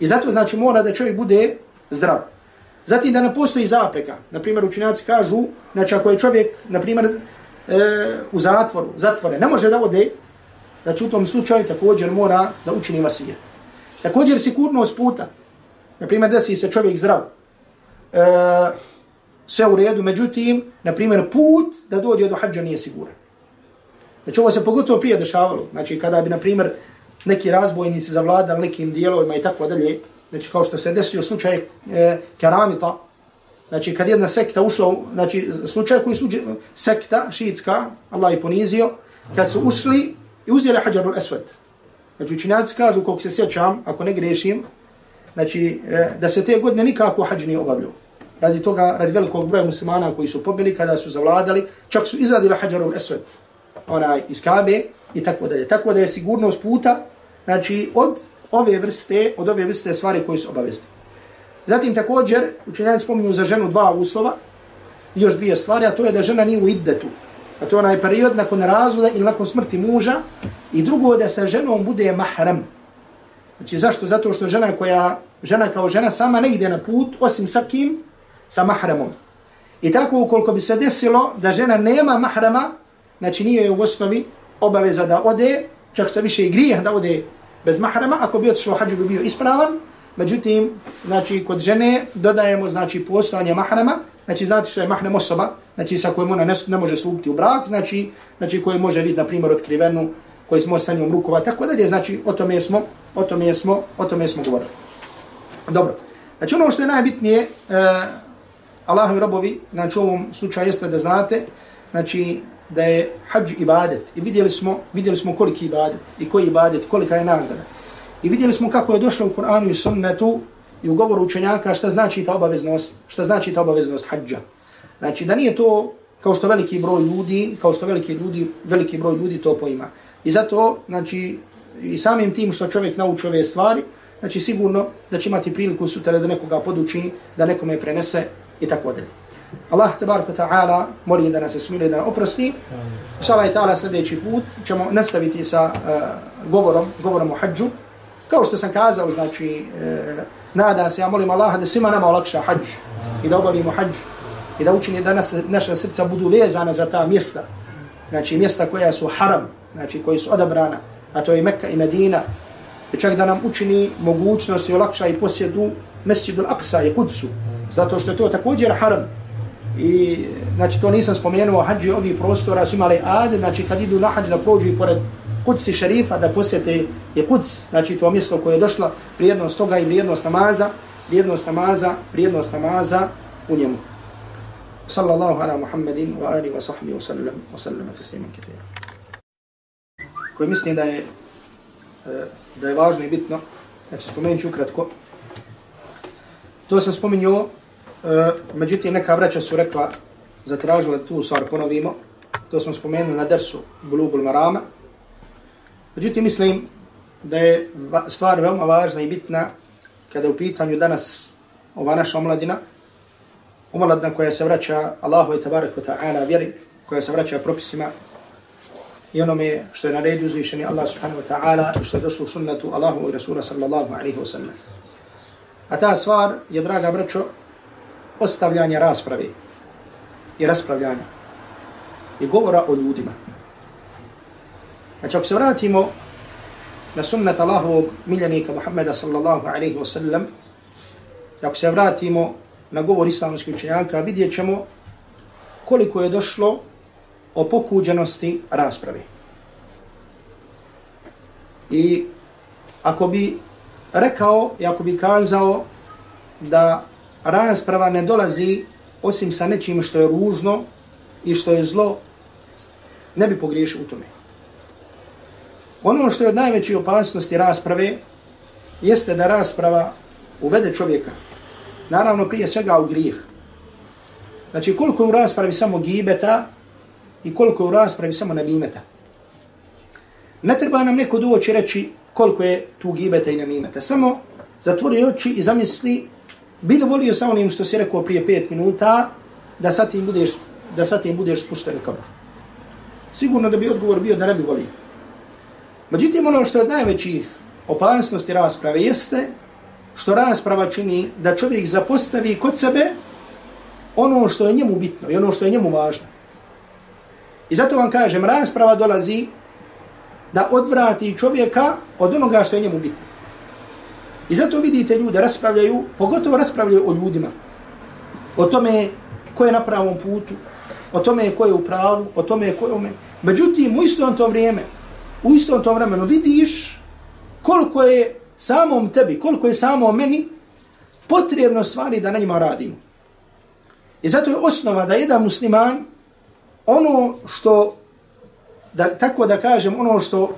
I zato znači mora da čovjek bude zdrav. Zatim da ne postoji zapreka. Naprimjer, učinjaci kažu, znači ako je čovjek, naprimjer, e, u zatvoru, zatvore, ne može da ode, znači u tom slučaju također mora da učini vasijet. Također sigurnost puta. Naprimjer, desi se čovjek zdrav. E, sve u redu, međutim, naprimjer, put da dođe do hađa nije siguran. Znači, ovo se pogotovo prije dešavalo. Znači, kada bi, na primjer, neki razbojnici zavladali nekim dijelovima i tako dalje, znači, kao što se desio slučaj e, keramita, znači, kad jedna sekta ušla, znači, slučaj koji su sekta, šiitska, Allah je ponizio, kad su ušli i uzeli Hajarul esved, Znači učinjaci kažu, koliko se sjećam, ako ne grešim, znači, e, da se te godine nikako hađ nije obavljao. radi toga, radi velikog broja muslimana koji su pobili kada su zavladali, čak su izradili Hajarul esved onaj, iz Kabe i tako dalje. Tako da je sigurnost puta, znači od ove vrste, od ove vrste stvari koje su obavezne. Zatim također, učenjani spominju za ženu dva uslova, još dvije stvari, a to je da žena nije u iddetu. A to je onaj period nakon razvoda ili nakon smrti muža. I drugo da sa ženom bude mahram. Znači zašto? Zato što žena koja, žena kao žena sama ne ide na put, osim sa kim? Sa mahramom. I tako ukoliko bi se desilo da žena nema mahrama, znači nije u osnovi obaveza da ode, čak se više i grijeh da ode bez mahrama, ako bi otišao hađu bi bio ispravan, međutim, znači kod žene dodajemo znači postojanje mahrama, znači znate što je mahram osoba, znači sa kojom ona ne, ne može slupiti u brak, znači, znači koji može vidjeti, na primjer, otkrivenu, koji smo sa njom rukova, tako da je, znači, o tome smo, o tome smo, o tome smo govorili. Dobro. Znači ono što je najbitnije, uh, Allahovi robovi, znači u ovom slučaju jeste da znate, znači da je hađ ibadet. I vidjeli smo, vidjeli smo koliki ibadet i koji ibadet, kolika je nagrada. I vidjeli smo kako je došlo u Kur'anu i sunnetu i u govoru učenjaka šta znači ta obaveznost, šta znači ta obaveznost hađa. Znači da nije to kao što veliki broj ljudi, kao što veliki ljudi, veliki broj ljudi to poima. I zato, znači, i samim tim što čovjek nauči ove stvari, znači sigurno da će imati priliku sutra da nekoga poduči, da nekome prenese i tako dalje. Allah tabaraka ta'ala moli da nas smili da oprosti. Inša i ta'ala sljedeći put ćemo nastaviti sa uh, govorom, govorom o hađu. Kao što sam kazao, znači, eh, uh, nadam se, ja molim Allaha da svima nama olakša hađ i da obavimo hađ i da učini da nas, naša srca budu vezana za ta mjesta. Znači, mjesta koja su haram, znači, koji su odabrana, a to je Mekka i Medina. I čak da nam učini mogućnost i olakša i posjedu Mesjidul Aqsa i Kudsu. Zato što je to također haram. I znači to nisam spomenuo, hađi ovih prostora su imali ade, znači kad idu na hađ da prođu i pored Kudsi šerifa da posjete je Kuds, znači to mjesto koje je došla, prijednost toga i vrijednost namaza, vrijednost namaza, vrijednost namaza u njemu. Sallallahu ala Muhammedin wa ali wa sahbihi wa sallam wa sallam tasliman kathira. Koji mislim da je e, da je važno i bitno, znači spomenut ću ukratko. To sam spomenuo E, međutim, neka vraća su rekla, zatražila tu stvar ponovimo. To smo spomenuli na dersu Bulubul Marama. Međutim, mislim da je stvar veoma važna i bitna kada u pitanju danas ova naša omladina, omladina koja se vraća Allahu i tabarak wa ta'ala vjeri, koja se vraća propisima i onome što je na redu uzvišeni Allah subhanahu wa ta'ala i što je došlo u sunnetu Allahu i Rasula sallallahu alaihi wa sallam. A ta stvar je, draga braćo, ostavljanja rasprave i raspravljanja i govora o ljudima. Znači, ako se vratimo na sunnet Allahovog miljenika Muhammeda sallallahu alaihi wa sallam, ako se vratimo na govor islamskih učenjaka, vidjet ćemo koliko je došlo o pokuđenosti rasprave. I ako bi rekao i ako bi kazao da rasprava ne dolazi osim sa nečim što je ružno i što je zlo, ne bi pogriješio u tome. Ono što je od najveće opasnosti rasprave jeste da rasprava uvede čovjeka. Naravno, prije svega u grijeh. Znači, koliko je u raspravi samo gibeta i koliko je u raspravi samo namimeta. Ne treba nam neko doći reći koliko je tu gibeta i namimeta. Samo zatvori oči i zamisli Bilo volio sa onim što si rekao prije pet minuta, da sad tim budeš, da sad tim budeš spušten u kabor. Sigurno da bi odgovor bio da ne bi volio. Međutim, ono što je od najvećih opasnosti rasprave jeste što rasprava čini da čovjek zapostavi kod sebe ono što je njemu bitno i ono što je njemu važno. I zato vam kažem, rasprava dolazi da odvrati čovjeka od onoga što je njemu bitno. I zato vidite ljude raspravljaju, pogotovo raspravljaju o ljudima. O tome ko je na pravom putu, o tome ko je u pravu, o tome ko je u me. Međutim, u istom to vrijeme, u istom to vremenu vidiš koliko je samom tebi, koliko je samo meni potrebno stvari da na njima radimo. I zato je osnova da jedan musliman ono što, da, tako da kažem, ono što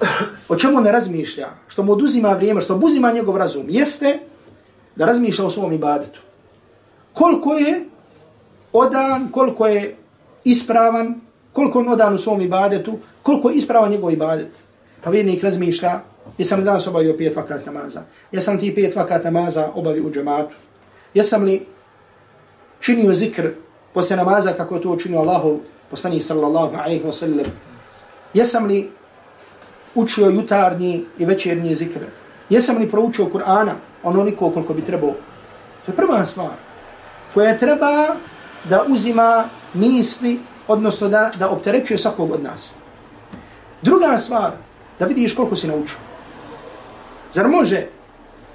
o čemu ne razmišlja, što mu oduzima vrijeme, što obuzima njegov razum, jeste da razmišlja o svom ibadetu. koliko je odan, koliko je ispravan, koliko on odan u svom ibadetu, koliko je ispravan njegov ibadet. Pa vjernik razmišlja, jesam li danas obavio pet vakat namaza, jesam ti pet vakat namaza obavio u džematu, jesam li činio zikr posle namaza kako to učinio Allahov poslanih sallallahu alaihi wa sallam, jesam li učio jutarnji i večernji zikr, jesam li proučio Kur'ana onoliko koliko bi trebao. To je prva stvar koja treba da uzima misli, odnosno da, da opterećuje svakog od nas. Druga stvar, da vidiš koliko si naučio. Zar može,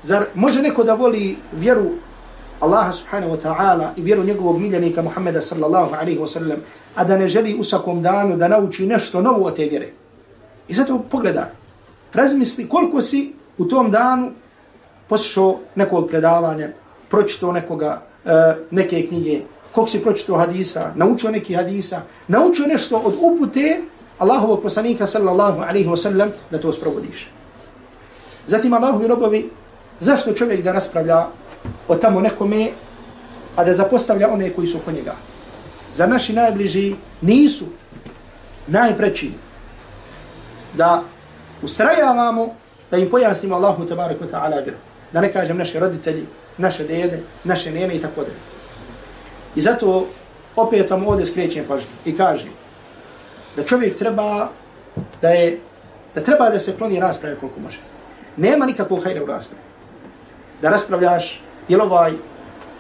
zar može neko da voli vjeru Allaha subhanahu wa ta'ala i vjeru njegovog miljenika Muhammeda sallallahu alaihi wa sallam, a da ne želi u svakom danu da nauči nešto novo od te vjere. I zato pogleda, razmisli koliko si u tom danu poslušao nekog predavanja, pročitao nekoga, e, neke knjige, koliko si pročitao hadisa, naučio neki hadisa, naučio nešto od upute Allahovog poslanika sallallahu alaihi wasallam da to sprovodiš. Zatim Allahovi robovi, zašto čovjek da raspravlja o tamo nekome, a da zapostavlja one koji su oko njega? Za naši najbliži nisu najpreći da ustrajavamo da im pojasnimo Allahu tabaraka wa ta'ala vjeru. Da ne kažem naše roditelji, naše dede, naše nene i tako da. I zato opet vam ovdje skrećem pažnju i kažem da čovjek treba da je da treba da se kloni rasprave koliko može. Nema nikakvog hajra u raspravi. Da raspravljaš je li ovaj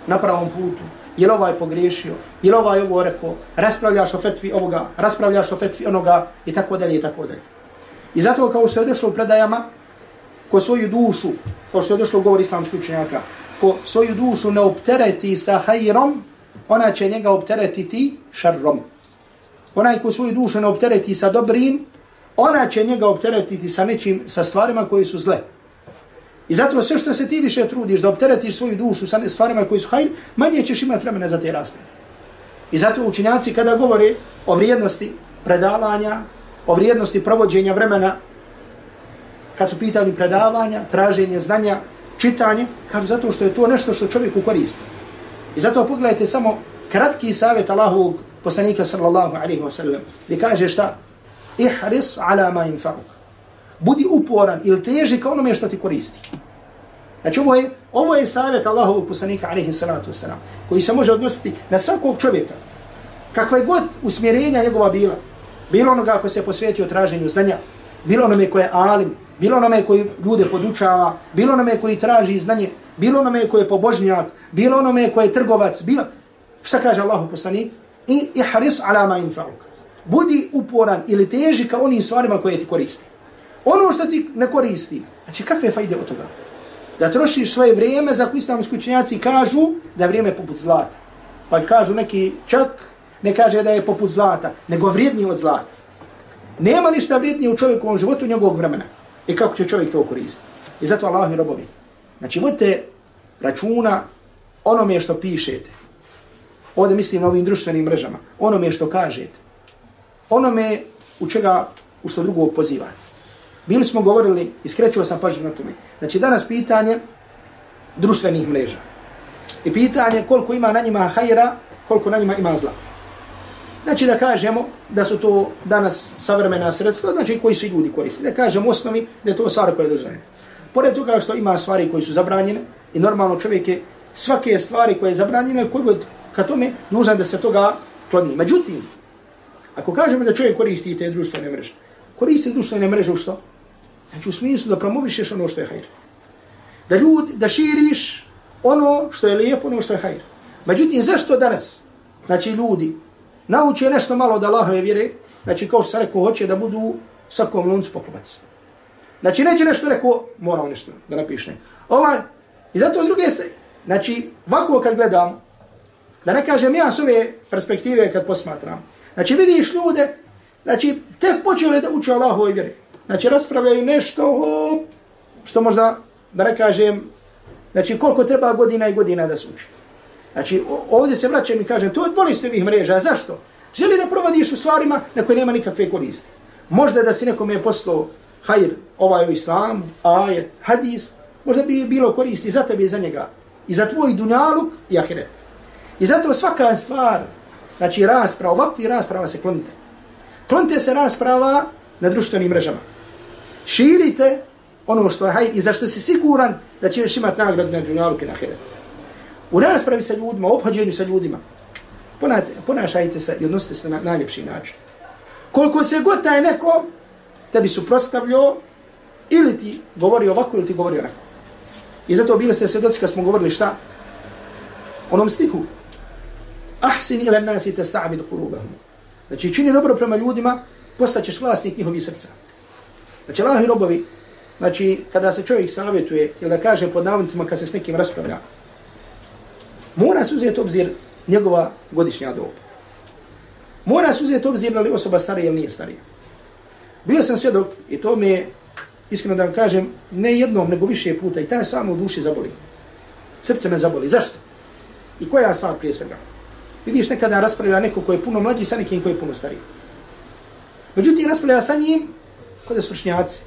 na pravom putu, je li ovaj pogriješio, je li ovaj ovo rekao, raspravljaš o fetvi ovoga, raspravljaš o fetvi onoga i tako dalje i tako dalje. I zato kao što je došlo u predajama, ko svoju dušu, kao što je došlo u govor islamskog učenjaka, ko svoju dušu ne optereti sa hajrom, ona će njega opteretiti šarrom. Onaj ko svoju dušu ne optereti sa dobrim, ona će njega opteretiti sa nečim, sa stvarima koji su zle. I zato sve što se ti više trudiš da opteretiš svoju dušu sa stvarima koji su hajr, manje ćeš imati vremena za te rasprave. I zato učinjaci kada govore o vrijednosti predavanja, o vrijednosti provođenja vremena, kad su pitanje predavanja, traženje znanja, čitanje, kažu zato što je to nešto što čovjeku koristi. I zato pogledajte samo kratki savjet Allahovog poslanika sallallahu alaihi wa sallam, gdje kaže šta? Ihris ala ma infaruk. Budi uporan ili teži ka onome što ti koristi. Znači ovo je, ovo je savjet Allahovog poslanika alaihi salatu wasalam, koji se može odnositi na svakog čovjeka. Kakva je god usmjerenja njegova bila, bilo onoga ko se posvetio traženju znanja, bilo onome koje je alim, bilo onome koji ljude podučava, bilo onome koji traži znanje, bilo onome koji je pobožnjak, bilo onome koji je trgovac, bilo... Šta kaže Allahu poslanik? I ihris ala ma infa'uk. Budi uporan ili teži ka onim stvarima koje ti koristi. Ono što ti ne koristi, znači kakve fajde od toga? Da trošiš svoje vrijeme za koji islamski učenjaci kažu da je vrijeme poput zlata. Pa kažu neki čak, ne kaže da je poput zlata, nego vrijedniji od zlata. Nema ništa vrijednije u čovjekovom životu njegovog vremena. I kako će čovjek to koristiti? I zato Allah mi robovi. Znači, vodite računa onome što pišete. Ovdje mislim na ovim društvenim mrežama. Onome što kažete. Onome u čega, u što drugog pozivate. Bili smo govorili, iskrećio sam pažnju na tome. Znači, danas pitanje društvenih mreža. I pitanje koliko ima na njima hajra, koliko na njima ima zla. Znači da kažemo da su to danas savremena sredstva, znači koji su ljudi koristili. Da kažemo osnovi da je to stvar koja je dozvoljena. Pored toga što ima stvari koji su zabranjene i normalno čovjek je svake stvari koje je zabranjene, koji god ka tome nužan da se toga kloni. Međutim, ako kažemo da čovjek koristi te društvene mreže, koristi društvene mreže u što? Znači u smislu da promovišeš ono što je hajr. Da ljudi, da širiš ono što je lijepo, ono što je hajr. Međutim, zašto danas, znači ljudi, nauče nešto malo od Allahove vjere, znači kao što se rekao, hoće da budu svakom luncu poklopac. Znači neće nešto rekao, morao nešto da napišne. Ovaj, I zato s druge se, znači ovako kad gledam, da ne kažem ja s ove perspektive kad posmatram, znači vidiš ljude, znači tek počeli da uče Allahove vjere. Znači raspravljaju nešto što možda, da ne kažem, znači koliko treba godina i godina da se uči. Znači, ovdje se vraćam i kažem, to je bolest ovih mreža, zašto? Želi da provodiš u stvarima na koje nema nikakve koriste. Možda da si nekom je poslao hajr, ovaj islam, ajet, hadis, možda bi bilo koristi za tebe i za njega. I za tvoj dunjaluk i ahiret. I zato svaka stvar, znači rasprava, ovakvi rasprava se klonite. Klonite se rasprava na društvenim mrežama. Širite ono što je hajr i zašto si siguran da ćeš imati nagradu na dunjaluke na ahiretu. U raspravi sa ljudima, u obhođenju sa ljudima, ponašajte se i odnosite se na najljepši način. Koliko se god taj neko tebi suprostavljao, ili ti govori ovako, ili ti govori onako. I zato bile se svjedoci kad smo govorili šta? Onom stihu. Ahsin ila nasi te sta'bid kurubahum. Znači, čini dobro prema ljudima, postaćeš vlasnik njihovih srca. Znači, Allah robovi, znači, kada se čovjek savjetuje, ili da kaže pod navodnicima, kad se s nekim raspravlja, mora se uzeti obzir njegova godišnja doba. Mora se uzeti obzir da li osoba starija ili nije starija. Bio sam svjedok i to me je, iskreno da vam kažem, ne jednom, nego više puta i taj samo u duši zaboli. Srce me zaboli. Zašto? I koja je stvar prije svega? Vidiš nekada raspravlja neko koji je puno mlađi sa nekim koji je puno stariji. Međutim, raspravlja sa njim kod je svršnjaci.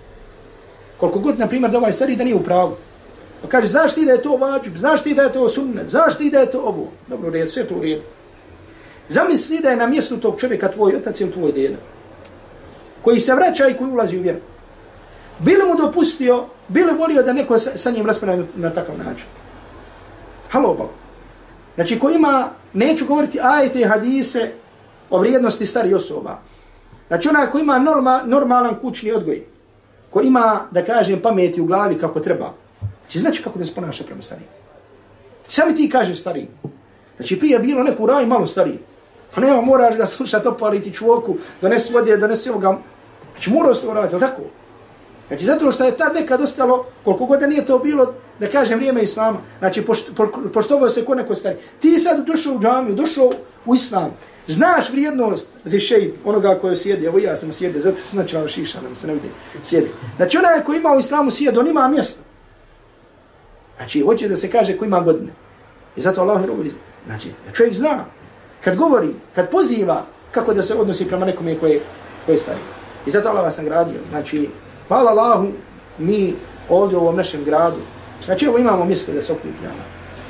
Koliko god, na primjer, da ovaj stariji da nije u pravu. Pa kaže, znaš ti da je to vađub, znaš ti da je to sunnet, znaš ti da je to ovo. Dobro, red, sve to u. Zamisli da je na mjestu tog čovjeka tvoj otac ili tvoj djeda. Koji se vraća i koji ulazi u vjeru. Bili mu dopustio, bili volio da neko sa, sa njim raspravlja na takav način. Halo, bol. Znači, ko ima, neću govoriti ajete i hadise o vrijednosti starih osoba. Znači, onaj ko ima norma, normalan kućni odgoj, ko ima, da kažem, pameti u glavi kako treba, će znači kako da se ponaša prema starijim. Sami ti kažeš stariji. Znači, prije bilo neku raj malo stariji. Pa nema, moraš ga slušati, opaliti čvoku, donesi vode, donesi ovoga. Znači, moraš to raditi, tako? Znači, zato što je tad nekad ostalo, koliko god da nije to bilo, da kažem, vrijeme islama. Znači, pošto, po, poštovao se ko neko stari. Ti sad došao u džamiju, došao u islam. Znaš vrijednost više onoga koje sjedi. Evo ja sam sjedi, zato sam načao šiša, nam se ne vidi, sjedi. Znači, onaj ko ima u islamu sjedi, on ima mjesto. Znači, hoće da se kaže ko ima godine. I zato Allah je robovi. Znači, čovjek zna, kad govori, kad poziva, kako da se odnosi prema nekome koje, koje stari. I zato Allah vas nagradio. Znači, hvala Allahu, mi ovdje u ovom našem gradu, znači, evo imamo mjesto da se okupljamo.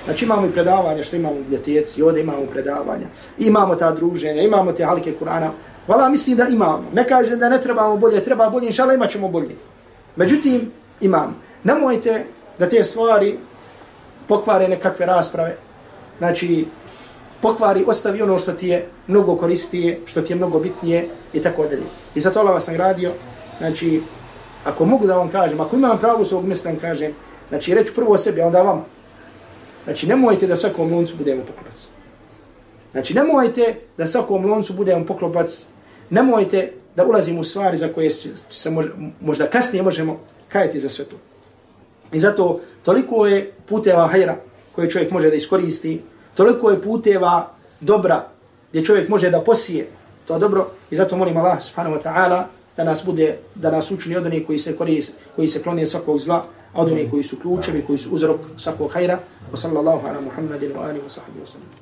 Znači, imamo i predavanja što imamo u biblioteci, ovdje imamo predavanja, imamo ta druženja, imamo te halike Kur'ana. Hvala, mislim da imamo. Ne kažem da ne trebamo bolje, treba bolje, inšala imat ćemo bolje. Međutim, imam. Nemojte da te stvari pokvare nekakve rasprave. Znači, pokvari, ostavi ono što ti je mnogo koristije, što ti je mnogo bitnije i tako dalje. I zato Allah vas nagradio. Znači, ako mogu da vam kažem, ako imam pravo svog mjesta da kažem, znači reći prvo o sebi, a onda vam. Znači, nemojte da svakom loncu budemo poklopac. Znači, nemojte da svakom loncu budemo poklopac. Nemojte da ulazimo u stvari za koje se možda kasnije možemo kajati za sve to. I zato toliko je puteva hajra koje čovjek može da iskoristi, toliko je puteva dobra gdje čovjek može da posije to dobro i zato molim Allah subhanahu wa ta'ala da nas bude, da nas učini od onih koji se korist, koji se klone svakog zla, a od onih koji su ključevi, koji su uzrok svakog hajra. Wa sallallahu ala Muhammadin wa alihi wa sahbihi wa sallam.